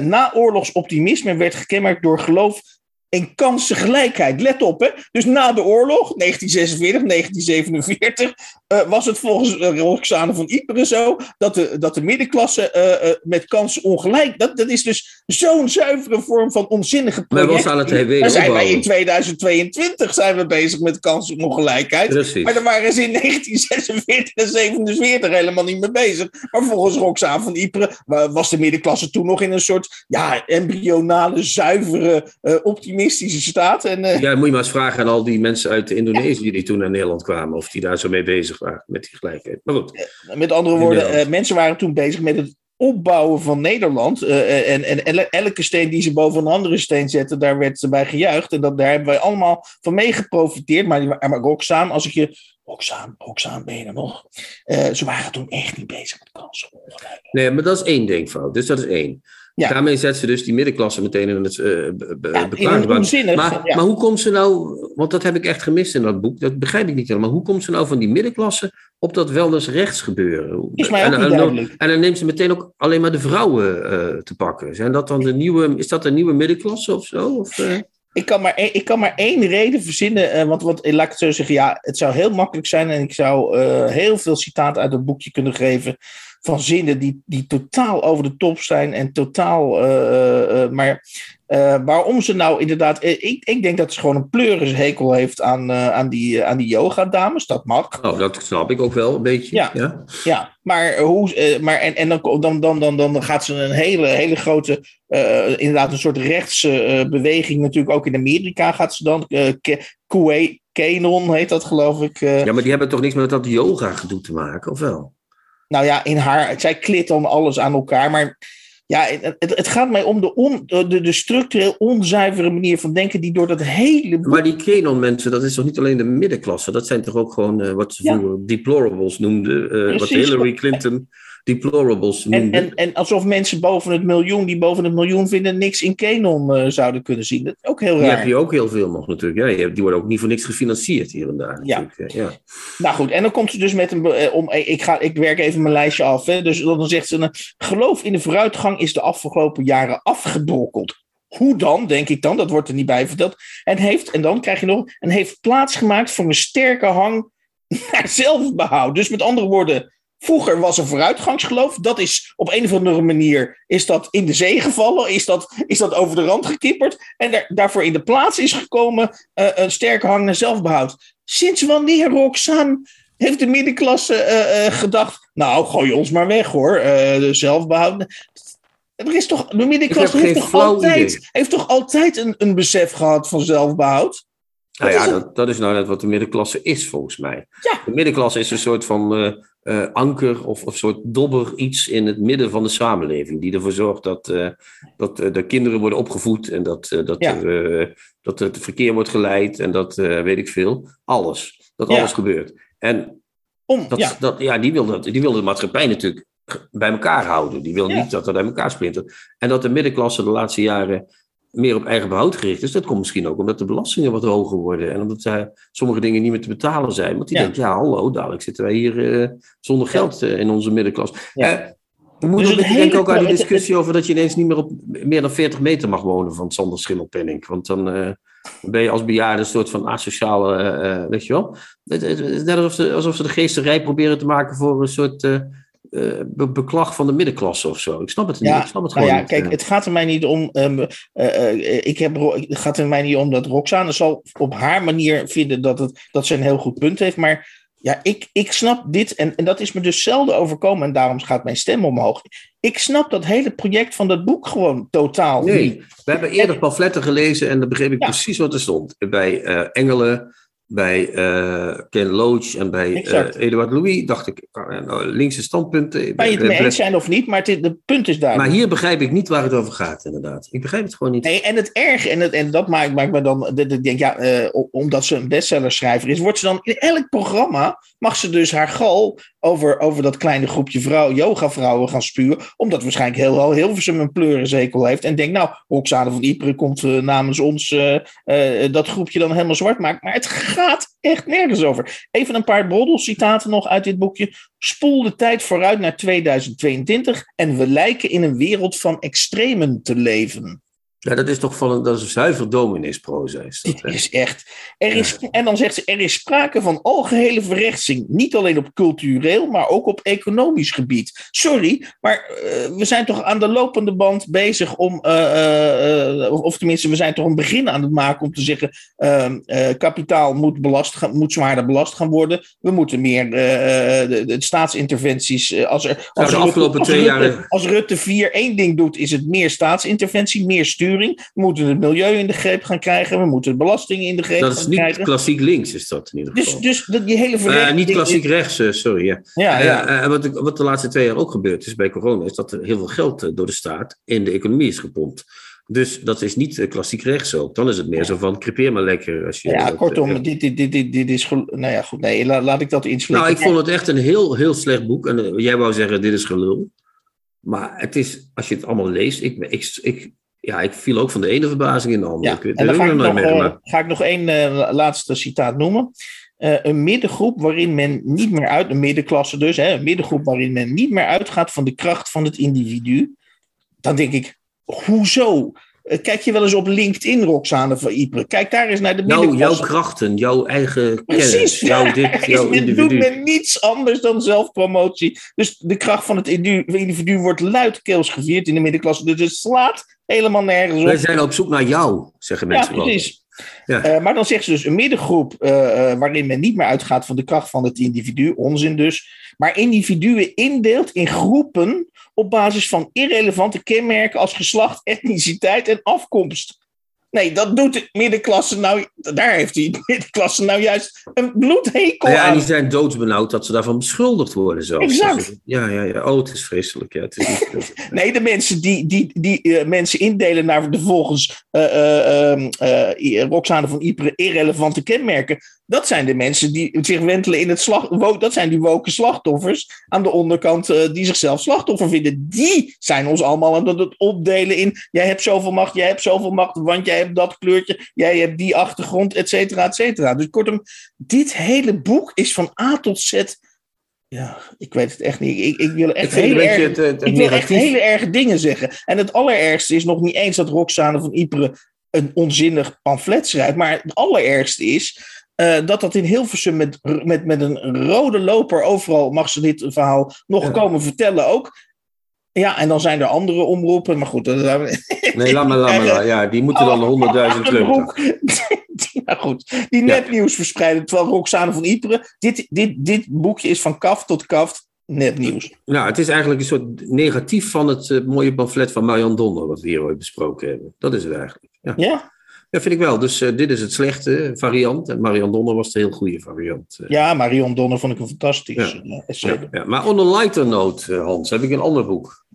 na oorlogsoptimisme werd gekenmerkt door geloof en kansengelijkheid. Let op, hè. Dus na de oorlog, 1946, 1947, uh, was het volgens uh, Roxane van Ypres zo dat de, dat de middenklasse uh, met kansenongelijk. Dat, dat is dus zo'n zuivere vorm van onzinnige project. Maar was aan het zijn wij in 2022 zijn we bezig met kansenongelijkheid. Precies. Maar daar waren ze in 1946 en 1947 helemaal niet mee bezig. Maar volgens Roxane van Ypres was de middenklasse toen nog in een soort ja, embryonale, zuivere, optimistische staat. En, uh... Ja, moet je maar eens vragen aan al die mensen uit Indonesië die toen naar Nederland kwamen, of die daar zo mee bezig waren met die gelijkheid. Maar goed. Met andere woorden, uh, mensen waren toen bezig met het opbouwen van Nederland. Uh, en, en elke steen die ze boven een andere steen zetten, daar werd ze bij gejuicht. En dat, daar hebben wij allemaal van mee geprofiteerd. Maar, maar Roxaan, als ik je Roxaan, Roxaan, ben je er nog? Uh, ze waren toen echt niet bezig met kansen. Nee, maar dat is één denkfout. Dus dat is één. Ja. Daarmee zet ze dus die middenklasse meteen in het uh, ja, maar, maar hoe komt ze nou, want dat heb ik echt gemist in dat boek, dat begrijp ik niet helemaal. Hoe komt ze nou van die middenklasse op dat wel eens rechts gebeuren? Is mij ook en, duidelijk. En dan neemt ze meteen ook alleen maar de vrouwen uh, te pakken. Zijn dat dan de nieuwe, is dat een nieuwe middenklasse of zo? Of, uh? Ik kan, maar, ik kan maar één reden verzinnen. Want, want laat ik het zo zeggen. Ja, het zou heel makkelijk zijn. En ik zou heel veel citaten uit het boekje kunnen geven van zinnen die, die totaal over de top zijn en totaal. eh, eh, maar eh, waarom ze nou inderdaad. ik, ik denk dat ze gewoon een pleurishekel heeft aan, aan die, aan die yoga-dames. Dat mag. Nou, dat snap ik ook wel een beetje. Ja. ja. Ja, maar, hoe, maar en, en dan, dan, dan, dan, dan gaat ze een hele, hele grote, inderdaad een soort rechtse beweging natuurlijk ook in Amerika gaat ze dan, Kuwait- Canon heet dat geloof ik. Ja, maar die hebben toch niks met dat yoga gedoe te maken, of wel? Nou ja, in haar, zij klit dan alles aan elkaar, maar ja, het, het, gaat mij om de, on, de, de structureel onzuivere manier van denken die door dat hele Maar die Canon-mensen, dat is toch niet alleen de middenklasse? Dat zijn toch ook gewoon eh, wat ze Ja. vroeger deplorables noemden? eh, wat. Hillary Clinton deplorables En, en, en alsof mensen boven het miljoen, die boven het miljoen vinden, niks in Canon eh, zouden kunnen zien. Dat is ook heel die raar. heb je ook heel veel nog natuurlijk. Ja, die worden ook niet voor niks gefinancierd hier en daar. Ja. eh, ja. Nou goed, en dan komt ze dus met een. eh, om, ik, ga, ik werk even mijn lijstje af. Hè, dus dan zegt ze: Geloof in de vooruitgang is de afgelopen jaren afgebrokkeld. Hoe dan, denk ik dan, dat wordt er niet bij verteld. En, heeft, en dan krijg je nog. En heeft plaatsgemaakt voor een sterke hang naar zelfbehoud. Dus met andere woorden. Vroeger was er vooruitgangsgeloof. Dat is op een of andere manier is dat in de zee gevallen. Is dat, is dat over de rand gekipperd. En daar, daarvoor in de plaats is gekomen eh, een sterke hang naar zelfbehoud. Sinds wanneer, Roxanne, heeft de middenklasse eh, eh, gedacht... Nou, gooi ons maar weg hoor, eh, zelfbehoud. Er is toch, de middenklasse heeft toch, altijd, idee. heeft toch altijd een, een besef gehad van zelfbehoud? Nou ja, dat, dat is nou net wat de middenklasse is, volgens mij. Ja. De middenklasse is een soort van eh, anker of een soort dobber iets in het midden van de samenleving. Die ervoor zorgt dat, eh, dat eh, de kinderen worden opgevoed en dat, dat, Ja. er, dat het verkeer wordt geleid en dat weet ik veel. Alles. Dat Ja. alles gebeurt. En Om, dat, ja. dat, ja, die, wil dat, die wil de maatschappij natuurlijk bij elkaar houden. Die wil niet dat dat uit elkaar splintert. En dat de middenklasse de laatste jaren meer op eigen behoud gericht is. Dat komt misschien ook omdat de belastingen wat hoger worden. En omdat uh, sommige dingen niet meer te betalen zijn. Want die Ja. denkt, ja hallo, dadelijk zitten wij hier uh, zonder geld uh, in onze middenklasse. Ja. We moeten Dus hele ook aan die discussie over dat je ineens niet meer op meer dan 40 meter mag wonen van Sander Schimmelpenning. Want dan ben je als bejaarde een soort van asociale, weet je wel. Het, het, net alsof ze, alsof ze de geesterij proberen te maken voor een soort uh, be beklag van de middenklasse of zo. Ik snap het niet. Ja, ik snap het nou gewoon ja, niet. kijk, het gaat er mij niet om. Um, uh, uh, ik heb, het gaat er mij niet om dat Roxane zal op haar manier vinden dat, het, dat ze een heel goed punt heeft. Maar ja, ik, ik snap dit. En, en dat is me dus zelden overkomen. En daarom gaat mijn stem omhoog. Ik snap dat hele project van dat boek gewoon totaal Nee, niet. we hebben eerder pamfletten gelezen en dan begreep ik Ja. precies wat er stond. Bij uh, Engelen, bij uh, Ken Loach en bij uh, Eduard Louis dacht ik, nou, linkse standpunten. Kan je het mee eens zijn of niet, maar het, het punt is duidelijk. Maar hier begrijp ik niet waar het over gaat, inderdaad. Ik begrijp het gewoon niet. Nee, en het erg, en, het, en dat maakt, maakt me dan, ik denk, ja, uh, omdat ze een bestsellerschrijver is, wordt ze dan in elk programma, mag ze dus haar gal over, over dat kleine groepje vrouw, yoga-vrouwen gaan spuwen, omdat waarschijnlijk heel, heel Hilversum een pleurenzekel heeft en denkt, nou, Roxane van Ypres komt namens ons dat groepje dan helemaal zwart maken. Maar het gaat echt nergens over. Even een paar broddelcitaten nog uit dit boekje. Spoel de tijd vooruit naar 2022 en we lijken in een wereld van extremen te leven. Ja, dat is toch van een, dat is zuiver domineesproza. Is dat, Dit is echt. Er is, ja. En dan zegt ze: er is sprake van algehele verrechtsing. Niet alleen op cultureel, maar ook op economisch gebied. Sorry, maar uh, we zijn toch aan de lopende band bezig om. Uh, uh, of tenminste, we zijn toch een begin aan het maken om te zeggen: ehm, kapitaal moet, belast gaan, moet zwaarder belast gaan worden. We moeten meer eh, de, de, staatsinterventies. Als, er, als, nou, de afgelopen Rutte, twee als Rutte, jaar. Als Rutte 4 één ding doet, is het meer staatsinterventie, meer We moeten het milieu in de greep gaan krijgen. We moeten de belastingen in de greep dat gaan is niet krijgen. klassiek links, is dat in ieder Dus, geval. dus dat, die hele. Uh, niet klassiek rechts, uh, sorry. Ja. Ja, ja. Uh, wat, wat, de laatste twee jaar ook gebeurd is bij corona, is dat er heel veel geld door de staat in de economie is gepompt. Dus dat is niet klassiek rechts ook. Dan is het meer zo van, crepeer maar lekker. Als je ja, dat, kortom, dit, dit, dit, dit, dit is... Nou ja, goed, nee, laat, laat ik dat inslikken. Nou, ik vond het echt een heel, heel slecht boek. En eh, jij wou zeggen, dit is gelul. Maar het is, als je het allemaal leest, ik, ik, ik, ja, ik viel ook van de ene verbazing in de andere. Ja, ik, en dan ga ik, nog, uh, ga ik nog één uh, laatste citaat noemen. Uh, een middengroep waarin men niet meer uit, een middenklasse dus, hè, een middengroep waarin men niet meer uitgaat van de kracht van het individu. Dan denk ik, hoezo? Eh, Kijk je wel eens op LinkedIn, Roxane van Ypres? Kijk daar eens naar de Nou, jouw middenklasse. krachten, jouw eigen Precies. kennis, jouw dit, Is- jouw men doet individu. men niets anders dan zelfpromotie. Dus de kracht van het individu, individu wordt luidkeels gevierd in de middenklasse. Dus het slaat helemaal nergens Wij op. zijn op zoek naar jou, zeggen Ja, mensen wel. precies. Ja. Eh, maar dan zegt ze dus een middengroep eh, eh, waarin men niet meer uitgaat van de kracht van het individu, onzin dus, maar individuen indeelt in groepen op basis van irrelevante kenmerken als geslacht, etniciteit en afkomst. Nee, dat doet de middenklasse nou, daar heeft die middenklasse nou juist een bloedhekel Ja, en aan. die zijn doodsbenauwd dat ze daarvan beschuldigd worden zelfs. Exact. Ja, ja, ja. Oh, het is vreselijk. Ja, het is niet... Nee, de mensen die, die, die eh, mensen indelen naar de volgens eh, Roxane van Ypres irrelevante kenmerken. Dat zijn de mensen die zich wentelen in het slag. Dat zijn die woke slachtoffers aan de onderkant eh, die zichzelf slachtoffer vinden. Die zijn ons allemaal aan het opdelen in. Jij hebt zoveel macht, jij hebt zoveel macht, want jij hebt dat kleurtje, jij hebt die achtergrond, et cetera, et cetera. Dus kortom, dit hele boek is van A tot Z. Ja, ik weet het echt niet. Ik, ik wil echt hele beetje erg het, het, het ik wil echt hele erge dingen zeggen. En het allerergste is nog niet eens dat Roxane van Ypres een onzinnig pamflet schrijft. Maar het allerergste is eh, dat dat in Hilversum met, met, met een rode loper overal mag ze dit verhaal nog Ja. komen vertellen ook. Ja, en dan zijn er andere omroepen. Maar goed. Nee, laat maar, laat maar. Ja, die moeten dan 100.000 een kleuren. broek. Die, nou goed, die nepnieuws verspreiden. Terwijl Roxane van Ypres. Dit, dit, dit boekje is van kaf tot kaf nepnieuws. Nou, het is eigenlijk een soort negatief van het eh, mooie pamflet van Marian Donner, wat we hier ooit besproken hebben. Dat is het eigenlijk. Ja, Ja? Ja vind ik wel. Dus eh, dit is het slechte variant. En Marian Donner was de heel goede variant. eh. Ja, Marion Donner vond ik een fantastisch Ja. eh. Ja, ja. Maar on a lighter note, Hans, heb ik een ander boek.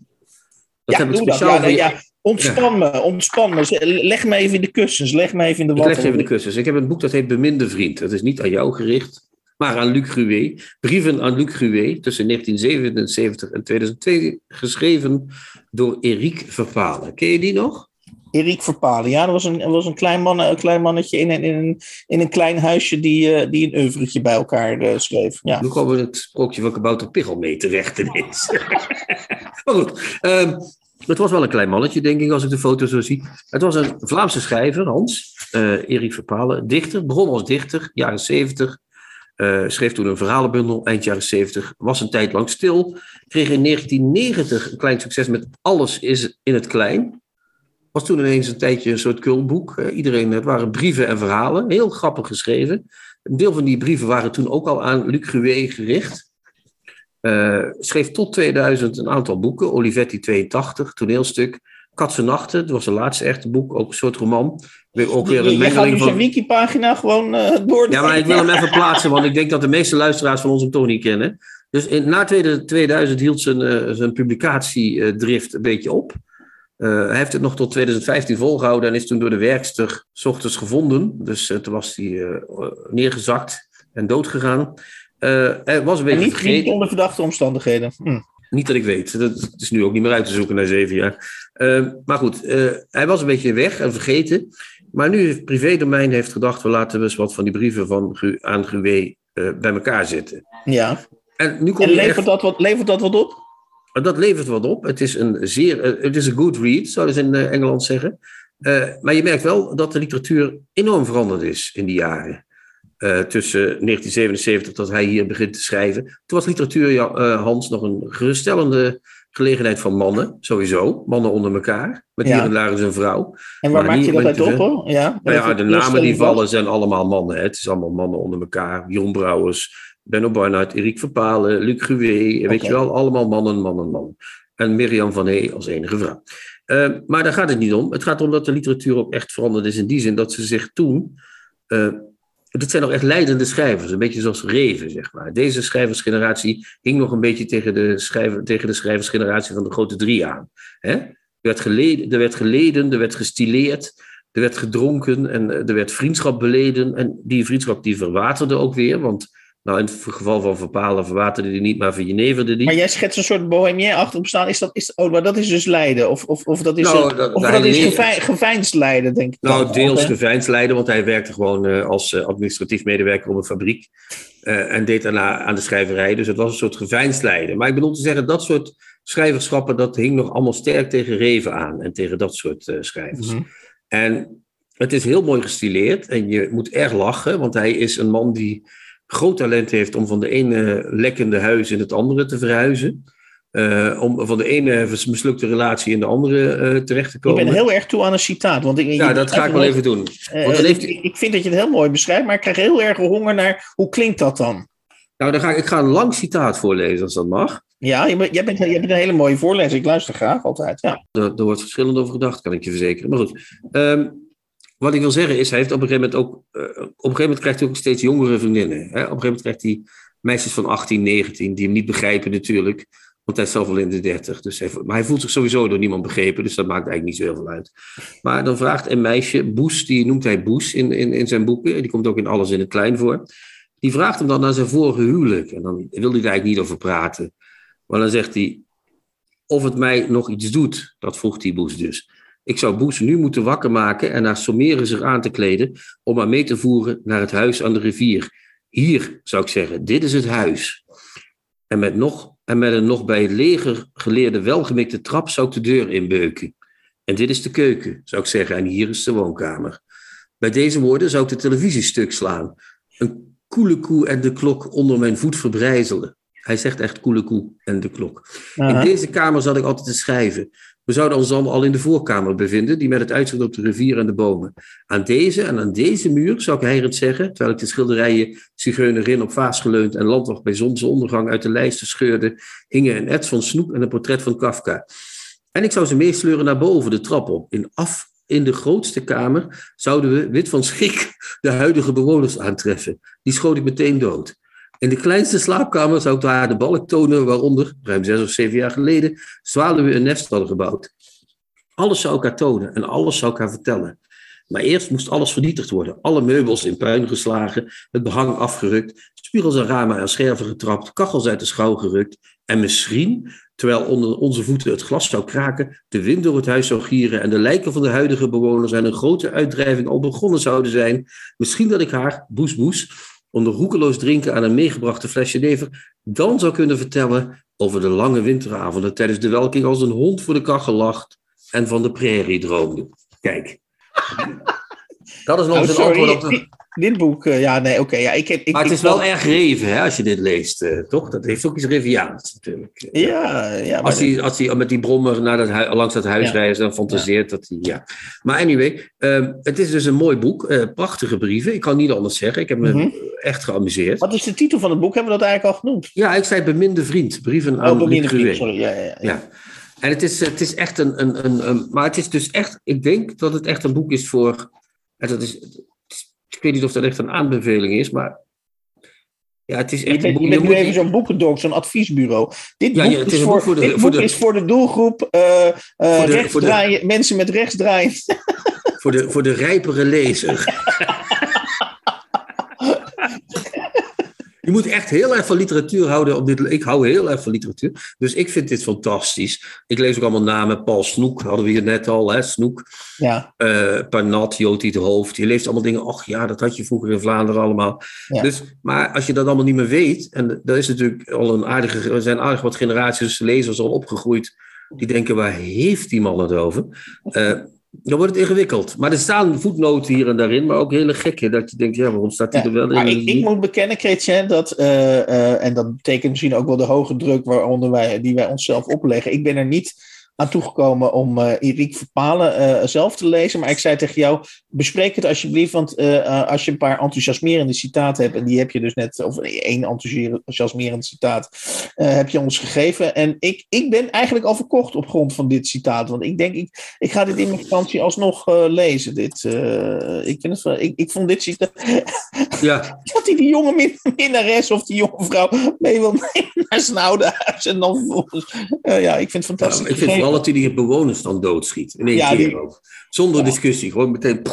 Dat ja, heb ik dat. speciaal Ja. Ontspan me, ontspan me. Leg me even in de kussens, leg me even in de Ik watten. leg even de kussens. Ik heb een boek dat heet Beminde Vriend. Dat is niet aan jou gericht, maar aan Luc Gruet. Brieven aan Luc Gruet tussen 1977 en 2002, geschreven door Eric Verpalen. Ken je die nog? Erik Verpalen, ja, dat was een, was een, klein, man, een klein mannetje in een, in in een klein huisje die, eh, die een oeuvretje bij elkaar eh, schreef. Ja. Nu komen we het sprookje van Kabouter Pichel mee terecht ineens. maar goed, ehm, het was wel een klein mannetje, denk ik, als ik de foto zo zie. Het was een Vlaamse schrijver, Hans, eh Erik Verpalen, dichter. Begon als dichter, jaren 70. eh, schreef toen een verhalenbundel, eind jaren 70. Was een tijd lang stil. Kreeg in 1990 een klein succes met Alles is in het klein. Was toen ineens een tijdje een soort kultboek. Eh, iedereen, het waren brieven en verhalen. Heel grappig geschreven. Een deel van die brieven waren toen ook al aan Luc Gruet gericht. Eh, schreef tot 2000 een aantal boeken. Olivetti 82, toneelstuk. Katse Nachten, dat was zijn laatste echte boek. Ook een soort roman. Ook weer een Je gaat nu zijn van... wikipagina gewoon eh door. Ja, maar ik wil hem even plaatsen, want ik denk dat de meeste luisteraars van ons hem toch niet kennen. Dus in, na 2000 hield zijn, eh, zijn publicatiedrift een beetje op. Eh, hij heeft het nog tot 2015 volgehouden en is toen door de werkster 's ochtends gevonden. Dus eh, toen was hij eh, neergezakt en doodgegaan. Hij was een En beetje niet, vergeten. onder verdachte omstandigheden. Hm. Niet dat ik weet. Dat het is nu ook niet meer uit te zoeken na zeven jaar. Maar goed, hij was een beetje weg en vergeten. Maar nu heeft privédomein heeft gedacht... we laten eens wat van die brieven van aan Gruet eh, bij elkaar zetten. Ja. En nu En komt er levert, echt, dat wat, levert dat wat op? Dat levert wat op. Het is een zeer... eh, het is een good read, zouden ze in eh, Engeland zeggen. Eh, maar je merkt wel dat de literatuur enorm veranderd is in die jaren. Tussen 1977 dat hij hier begint te schrijven. Toen was literatuur, Hans, nog een geruststellende gelegenheid van mannen. Sowieso, mannen onder elkaar. Met Ja. hier en daar eens een vrouw. En waar Maar maak je dat uit op? Hoor? Ja, Nou ja, de namen die vallen zijn allemaal mannen. Hè. Het is allemaal mannen onder elkaar. Jeroen Brouwers, Benno Barnard, Erik Verpalen, Luc Gruet. Weet je wel, allemaal mannen, mannen, mannen. En Mirjam van Hey als enige vrouw. Eh, maar daar gaat het niet om. Het gaat om dat de literatuur ook echt veranderd is in die zin dat ze zich toen... eh dit zijn nog echt leidende schrijvers, een beetje zoals Reven, zeg maar. Deze schrijversgeneratie hing nog een beetje tegen de, schrijver, tegen de schrijversgeneratie van de grote drie aan. Hè? Er, werd geleden, er werd geleden, er werd gestileerd, er werd gedronken en eh, er werd vriendschap beleden. En die vriendschap die verwaterde ook weer, want nou, in het geval van Verpalen verwaterde die niet, maar verjeneverde die. Maar jij schetst een soort bohemien achter bestaan. Is dat, is, oh, maar dat is dus lijden. Of, of, of dat is, Nou, een- dat- of hij dat is gevei- geveinsd lijden, denk ik. Nou, dan. deels hè? geveinsd leiden, want hij werkte gewoon eh, als eh, administratief medewerker op een fabriek. eh, en deed daarna aan de schrijverij. Dus het was een soort geveinsd leiden. Maar ik bedoel te zeggen, dat soort schrijverschappen, dat hing nog allemaal sterk tegen Reven aan en tegen dat soort schrijvers. Mhm. En het is heel mooi gestileerd en je moet erg lachen, want hij is een man die groot talent heeft om van de ene lekkende huis in het andere te verhuizen. Uh, om van de ene mislukte relatie in de andere uh, terecht te komen. Ik ben heel erg toe aan een citaat. Want ik, ja, dat ga ik wel even doen. Uh, want dan heeft... ik, ik vind dat je het heel mooi beschrijft, maar ik krijg heel erg honger naar hoe klinkt dat dan? Nou, dan ga ik, ik ga een lang citaat voorlezen als dat mag. Ja, jij bent, jij bent, jij bent een hele mooie voorlezer. Ik luister graag altijd. Ja. Er, er wordt verschillend over gedacht, kan ik je verzekeren. Maar goed. Um, wat ik wil zeggen is, hij heeft op een gegeven moment ook. Uh, op een gegeven moment krijgt hij ook steeds jongere vriendinnen. Hè? Op een gegeven moment krijgt hij meisjes van 18, 19, die hem niet begrijpen natuurlijk. Want hij is zelf al in de 30. Dus hij, maar hij voelt zich sowieso door niemand begrepen, dus dat maakt eigenlijk niet zo heel veel uit. Maar dan vraagt een meisje, Boes, die noemt hij Boes in, in, in zijn boeken, die komt ook in Alles in het Klein voor. Die vraagt hem dan naar zijn vorige huwelijk. En dan wil hij er eigenlijk niet over praten. Maar dan zegt hij, of het mij nog iets doet, dat vroeg die Boes dus. Ik zou Boes nu moeten wakker maken en haar sommeren zich aan te kleden om haar mee te voeren naar het huis aan de rivier. Hier, zou ik zeggen, dit is het huis. En met, nog, en met een nog bij het leger geleerde welgemikte trap zou ik de deur inbeuken. En dit is de keuken, zou ik zeggen, en hier is de woonkamer. Bij deze woorden zou ik de televisie stuk slaan. Een koele koe en de klok onder mijn voet verbrijzelen. Hij zegt echt koele koe en de klok. Uh -huh. In deze kamer zat ik altijd te schrijven. We zouden ons dan al in de voorkamer bevinden, die met het uitzicht op de rivier en de bomen. Aan deze en aan deze muur, zou ik heirend zeggen, terwijl ik de schilderijen Zigeunerin op vaas geleund en Landwacht bij zonsondergang uit de lijsten scheurde, hingen een ets van Snoep en een portret van Kafka. En ik zou ze meesleuren naar boven de trap op. In, af, in de grootste kamer zouden we, wit van schrik, de huidige bewoners aantreffen. Die schoot ik meteen dood. In de kleinste slaapkamer zou ik daar de balk tonen waaronder, ruim zes of zeven jaar geleden, zwaluwen een nest hadden gebouwd. Alles zou ik haar tonen en alles zou ik haar vertellen. Maar eerst moest alles vernietigd worden. Alle meubels in puin geslagen, het behang afgerukt, spiegels en ramen aan scherven getrapt, kachels uit de schouw gerukt. En misschien, terwijl onder onze voeten het glas zou kraken, de wind door het huis zou gieren en de lijken van de huidige bewoners en een grote uitdrijving al begonnen zouden zijn, misschien dat ik haar, boes boes, onder roekeloos drinken aan een meegebrachte flesje never, dan zou kunnen vertellen over de lange winteravonden tijdens de welke ik als een hond voor de kachel lacht en van de prairie droomde. Kijk. Dat is nog eens oh, een antwoord op de... Dit boek, uh, ja, nee, oké. Okay, ja, ik ik, maar het ik, is wel erg reven, hè, als je dit leest, uh, toch? Dat heeft ook iets Reviaans, natuurlijk. Ja, ja. Als hij, als hij met die brommer naar dat langs dat huis ja. reist, dan fantaseert ja. dat hij, ja. Maar anyway, uh, het is dus een mooi boek. eh, prachtige brieven. Ik kan niet anders zeggen. Ik heb me Mhm. mm -hmm. echt geamuseerd. Wat is de titel van het boek? Hebben we dat eigenlijk al genoemd? Ja, ik zei Beminde Vriend. Brieven aan oh, Beminde Vriend, sorry. Ja, ja, ja. ja. En het is, het is echt een, een, een, een, Maar het is dus echt... Ik denk dat het echt een boek is voor... En dat is, ik weet niet of dat echt een aanbeveling is, maar. Ja, het is echt. Je bent, je bent nu even zo'n boekendok, zo'n adviesbureau. Dit boek, ja, is, voor, de- dit voor boek de- is voor de doelgroep eh, eh, Voor de- rechtsdraaien, mensen met rechtsdraaien. voor, de, voor de rijpere lezer. Je moet echt heel erg van literatuur houden. Op dit, ik hou heel erg van literatuur. Dus ik vind dit fantastisch. Ik lees ook allemaal namen. Paul Snoek hadden we hier net al. Hè? Snoek. Ja, eh Parnat, Joti de Hoofd. Je leest allemaal dingen. Ach ja, dat had je vroeger in Vlaanderen allemaal. Ja. Dus, maar als je dat allemaal niet meer weet. En dat is natuurlijk al een aardige. Er zijn aardig wat generaties lezers al opgegroeid. Die denken, waar heeft die man het over? Eh, dan wordt het ingewikkeld. Maar er staan voetnoten hier en daarin. Maar ook hele gekke. Dat je denkt, ja, waarom staat die Ja, er wel in? ik, ik moet bekennen, Chrétien, dat, eh, eh, en dat betekent misschien ook wel de hoge druk waaronder wij, die wij onszelf opleggen. Ik ben er niet aan toegekomen om eh Erik Verpalen eh, zelf te lezen, maar ik zei tegen jou, bespreek het alsjeblieft, want eh, als je een paar enthousiasmerende citaten hebt, en die heb je dus net, of één enthousiasmerend citaat, heb je ons gegeven. En ik, ik ben eigenlijk al verkocht op grond van dit citaat, want ik denk, ik, ik ga dit in mijn vakantie alsnog lezen. Dit, ik, vind het, wel- ik, ik vond dit citaat, Ja, dat hij die jonge min- minnares of die jonge vrouw mee wil nemen naar zijn oude huis. En dan vervolgens. ja, ik vind het Ja, fantastisch. Hij die bewoners dan doodschiet. In één Ja, keer die- ook. Zonder discussie. Gewoon meteen.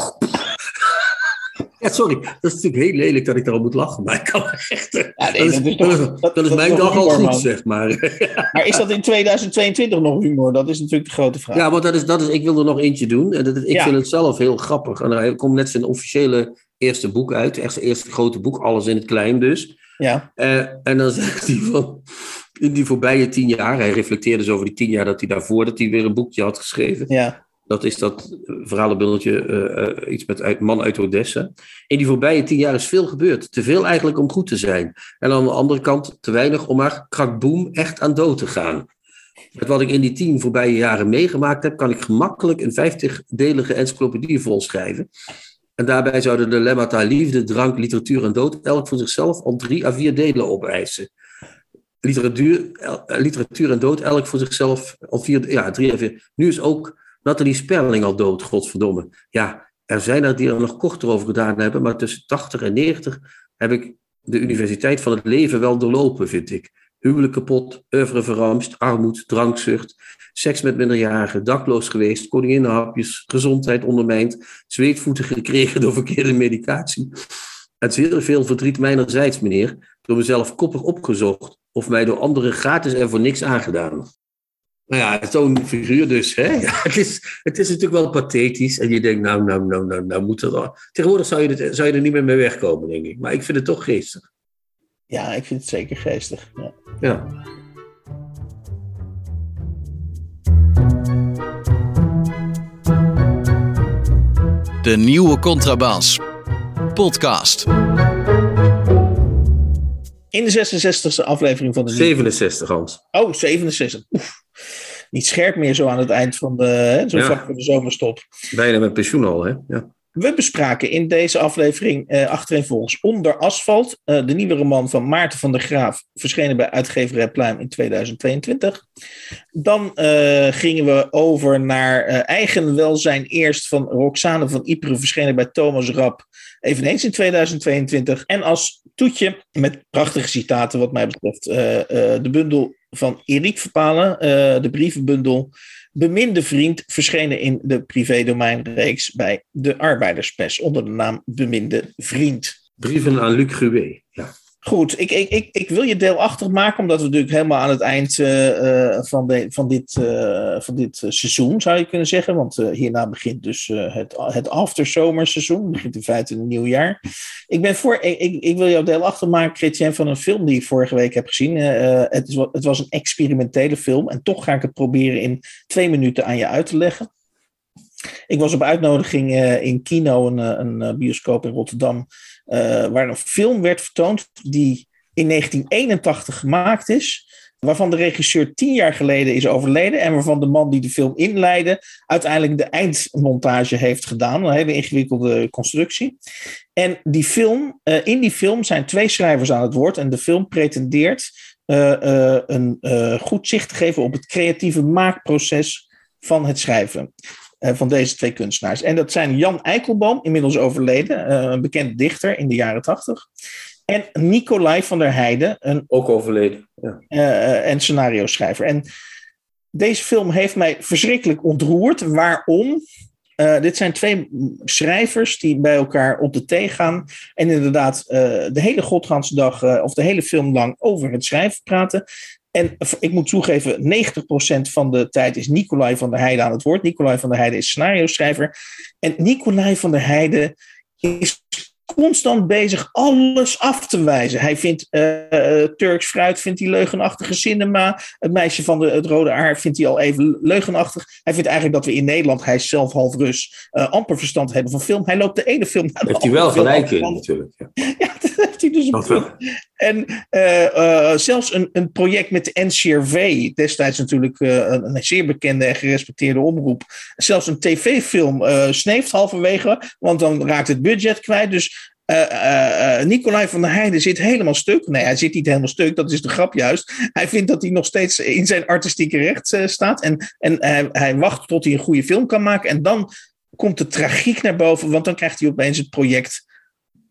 Ja, sorry. Dat is natuurlijk heel lelijk dat ik daarom moet lachen. Maar ik kan echt. Ja, nee, dat, is, dat is dat toch- is- dat- mijn dag al goed, man. zeg maar. Maar is dat in 2022 nog humor? Dat is natuurlijk de grote vraag. Ja, want dat is, dat is, ik wil er nog eentje doen. En dat, ik Ja. vind het zelf heel grappig. En er komt net zijn officiële eerste boek uit. Echt zijn eerste grote boek. Alles in het klein dus. Ja. Eh, en dan zegt hij van... in die voorbije tien jaar, hij reflecteerde dus over die tien jaar dat hij daarvoor dat hij weer een boekje had geschreven. Ja. Dat is dat verhalenbundeltje, uh, iets met uit, Man uit Odessa. In die voorbije tien jaar is veel gebeurd. Te veel eigenlijk om goed te zijn. En aan de andere kant te weinig om maar krakboem echt aan dood te gaan. Met wat ik in die tien voorbije jaren meegemaakt heb, kan ik gemakkelijk een vijftigdelige encyclopedie volschrijven. En daarbij zouden de lemmata liefde, drank, literatuur en dood elk voor zichzelf al drie à vier delen opeisen. Literatuur, literatuur en dood elk voor zichzelf al vier, ja, drie à vier. Nu is ook Nathalie Sperling al dood, godverdomme. Ja, er zijn er die er nog korter over gedaan hebben, maar tussen 80 en 90 heb ik de Universiteit van het Leven wel doorlopen, vind ik. Huwelijk kapot, oeuvre verramst, armoed, drankzucht, seks met minderjarigen, dakloos geweest, koninginnenhapjes, gezondheid ondermijnd, zweetvoeten gekregen door verkeerde medicatie. En zeer veel verdriet mijnerzijds, meneer, door mezelf koppig opgezocht of mij door anderen gratis en voor niks aangedaan. Nou ja, zo'n figuur dus. Hè? Ja, het, is, het is natuurlijk wel pathetisch. En je denkt, nou, nou, nou, nou, nou moet er... Tegenwoordig zou je, het, zou je er niet meer mee wegkomen, denk ik. Maar ik vind het toch geestig. Ja, ik vind het zeker geestig. Ja. ja. De nieuwe Contrabas. Podcast. In de 66e aflevering van de... 67, Hans. Oh, 67. Oef niet scherp meer zo aan het eind van de, hè, zo vlak voor de zomerstop. Bijna met pensioen al, hè? Ja. We bespraken in deze aflevering uh, achtereenvolgens Onder Asfalt, uh, de nieuwe roman van Maarten van der Graaf, verschenen bij uitgeverij Pluim in 2022. Dan uh, gingen we over naar Eigen Welzijn Eerst van Roxane van Ypres, verschenen bij Thomas Rap, eveneens in 2022. En als toetje met prachtige citaten wat mij betreft de bundel van Erik Verpalen, de brievenbundel Beminde Vriend, verschenen in de privédomeinreeks bij de Arbeiderspers onder de naam Beminde Vriend. Brieven aan Luc Gruwe, ja. Goed, ik, ik, ik, ik wil je deelachtig maken, omdat we natuurlijk helemaal aan het eind uh, van, de, van, dit, uh, van dit seizoen, zou je kunnen zeggen. Want hierna begint dus het, het begint in feite een nieuw jaar. Ik, ben voor, ik, ik wil jou deelachtig maken, Chrétien, van een film die ik vorige week heb gezien. het, is, het was een experimentele film en toch ga ik het proberen in twee minuten aan je uit te leggen. Ik was op uitnodiging in Kino, een, een bioscoop in Rotterdam, uh, waar een film werd vertoond die in 1981 gemaakt is. Waarvan de regisseur tien jaar geleden is overleden. En waarvan de man die de film inleidde. uiteindelijk de eindmontage heeft gedaan. Een hele ingewikkelde constructie. En die film, uh, in die film zijn twee schrijvers aan het woord. En de film pretendeert uh, een goed zicht te geven op het creatieve maakproces van het schrijven. Eh, van deze twee kunstenaars. En dat zijn Jan Eikelboom, inmiddels overleden, uh, een bekende dichter in de jaren tachtig. En Nicolai van der Heijden, een, ook overleden. Ja. Uh, en scenario schrijver. En deze film heeft mij verschrikkelijk ontroerd. Waarom? dit zijn twee schrijvers die bij elkaar op de thee gaan. En inderdaad de hele godganse dag of de hele film lang over het schrijven praten. En ik moet toegeven, 90% van de tijd is Nicolai van der Heijden aan het woord. Nicolai van der Heijden is scenario-schrijver. En Nicolai van der Heijden is constant bezig alles af te wijzen. Hij vindt uh, Turks fruit, vindt hij leugenachtige cinema. Het meisje van de, het rode haar vindt hij al even leugenachtig. Hij vindt eigenlijk dat we in Nederland, hij is zelf half Rus, uh, amper verstand hebben van film. Hij loopt de ene film naar de Heeft hij wel gelijk in natuurlijk. Ja. ja, dat heeft hij dus ook. En uh, uh, zelfs een, een project met de NCRV, destijds natuurlijk uh, een, een, zeer bekende en gerespecteerde omroep. Zelfs een tv-film sneeft halverwege, want dan raakt het budget kwijt. Dus Nicolai van der Heijden zit helemaal stuk. Nee, hij zit niet helemaal stuk, dat is de grap juist. Hij vindt dat hij nog steeds in zijn artistieke recht staat. En, en hij, hij wacht tot hij een goede film kan maken. En dan komt de tragiek naar boven, want dan krijgt hij opeens het project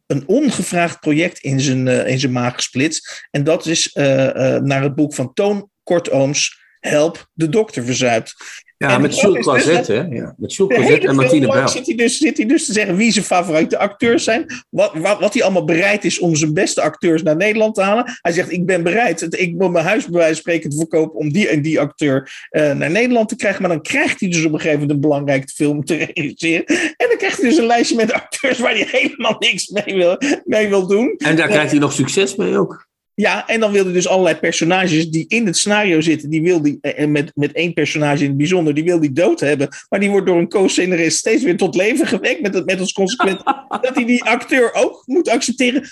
een ongevraagd project in zijn, uh, in zijn maag gesplitst. En dat is uh, uh, naar het boek van Toon Kortooms, Help, de dokter verzuipt. Ja, en met Jules Closet, hè? Ja, met Jules en Martine Bijl. Zit hij, dus, zit hij dus te zeggen wie zijn favoriete acteurs zijn. Wat, wat, wat hij allemaal bereid is om zijn beste acteurs naar Nederland te halen. Hij zegt, ik ben bereid, ik moet mijn huis bij wijze van spreken te verkopen om die en die acteur uh, naar Nederland te krijgen. Maar dan krijgt hij dus op een gegeven moment een belangrijke film te regisseren. En dan krijgt hij dus een lijstje met acteurs waar hij helemaal niks mee wil, mee wil doen. En daar krijgt hij nog succes mee ook. Ja, en dan wilde dus allerlei personages die in het scenario zitten, die wil die, en met, met één personage in het bijzonder, die wil die dood hebben. Maar die wordt door een co-scenarist steeds weer tot leven gewekt. Met, met als consequent dat hij die acteur ook moet accepteren.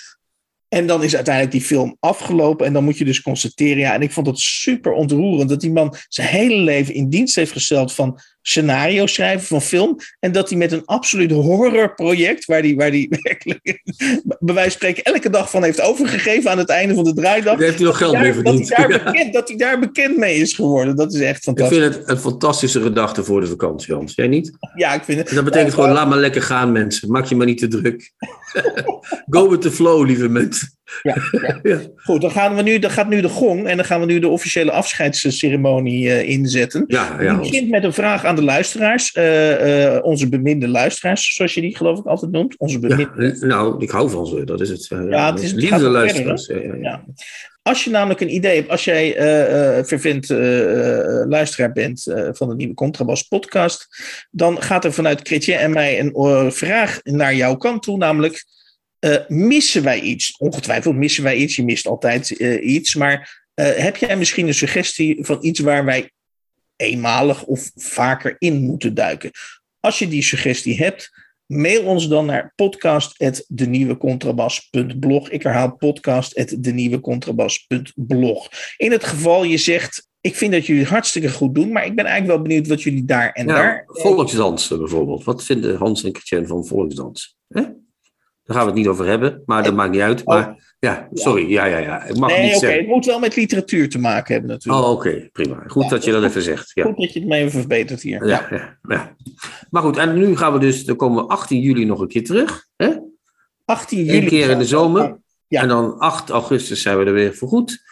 En dan is uiteindelijk die film afgelopen. En dan moet je dus constateren. Ja, en ik vond het super ontroerend dat die man zijn hele leven in dienst heeft gesteld van scenario schrijven, van film. En dat hij met een absoluut horrorproject, waar hij waar die werkelijk bij wijze van spreken elke dag van heeft overgegeven aan het einde van de draaidag. Daar heeft hij nog geld mee verdiend. Dat hij, daar bekend, dat hij daar bekend mee is geworden. Dat is echt fantastisch. Ik vind het een fantastische gedachte voor de vakantie, Hans. Jij niet? Ja, ik vind het. Dat betekent gewoon, laat maar lekker gaan, mensen. Maak je maar niet te druk. Go with the flow, lieve mensen. Ja, Goed, dan, gaan we nu, dan gaat nu de gong en dan gaan we nu de officiële afscheidsceremonie uh, inzetten. Ja, ja, die begint met een vraag aan de luisteraars. Uh, uh, onze beminde luisteraars, zoals je die geloof ik altijd noemt. Onze beminde... Ja, nou, ik hou van ze, dat is het. ja, het is het liefde luisteraars. Verder, ja, Als je namelijk een idee hebt, als jij vervindt luisteraar bent van de nieuwe Contrabas podcast, dan gaat er vanuit Chrétien en mij een vraag naar jouw kant toe, namelijk missen wij iets? Ongetwijfeld missen wij iets. Je mist altijd uh, iets. Maar uh, heb jij misschien een suggestie van iets waar wij eenmalig of vaker in moeten duiken? Als je die suggestie hebt, mail ons dan naar podcast.denieuwecontrabas.blog. Ik herhaal podcast.denieuwecontrabas.blog. In het geval je zegt, ik vind dat jullie het hartstikke goed doen, maar ik ben eigenlijk wel benieuwd wat jullie daar en ja, daar... Volksdansen bijvoorbeeld. Wat vinden Hans en Christian van volksdans? Daar gaan we het niet over hebben, maar dat maakt niet uit. Maar ja, sorry. Ja, ja, ja. Ik mag nee, niet oké. zeggen. Het moet wel met literatuur te maken hebben natuurlijk. Oh, oké. Prima. Goed Ja, dat je dat even zegt. Ja. Goed dat je het me even verbetert hier. Ja, ja, ja. Maar goed, en nu gaan we dus, dan komen we 18 juli nog een keer terug. Hè? 18 juli. Eén keer in de zomer. Ja. En dan 8 augustus zijn we er weer voor goed.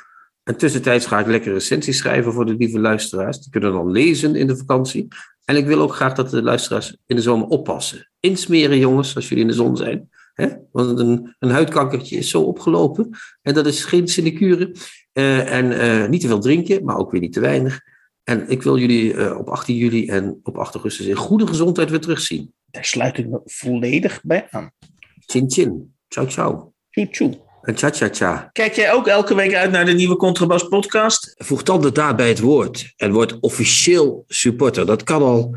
En tussentijds ga ik lekker recensies schrijven voor de lieve luisteraars. Die kunnen dan lezen in de vakantie. En ik wil ook graag dat de luisteraars in de zomer oppassen. Insmeren, jongens, als jullie in de zon zijn. Hè? Want een, een huidkankertje is zo opgelopen. En dat is geen sinecure. Uh, en uh, niet te veel drinken, maar ook weer niet te weinig. En ik wil jullie uh, op 18 juli en op 8 augustus in goede gezondheid weer terugzien. Daar sluit ik me volledig bij aan. Chin chin. Ciao ciao. Tjoe tjoe. En cha cha cha. Kijk jij ook elke week uit naar de nieuwe Contrabas podcast? Voeg dan de daad bij het woord en word officieel supporter. Dat kan al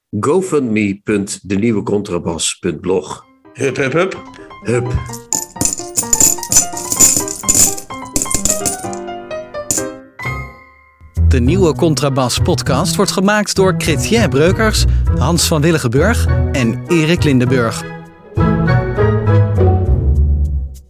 gofundme.denieuwecontrabas.blog. Hup, hup, hup. Hup. De nieuwe Contrabas podcast wordt gemaakt door Chrétien Breukers, Hans van Willigenburg en Erik Lindenburg.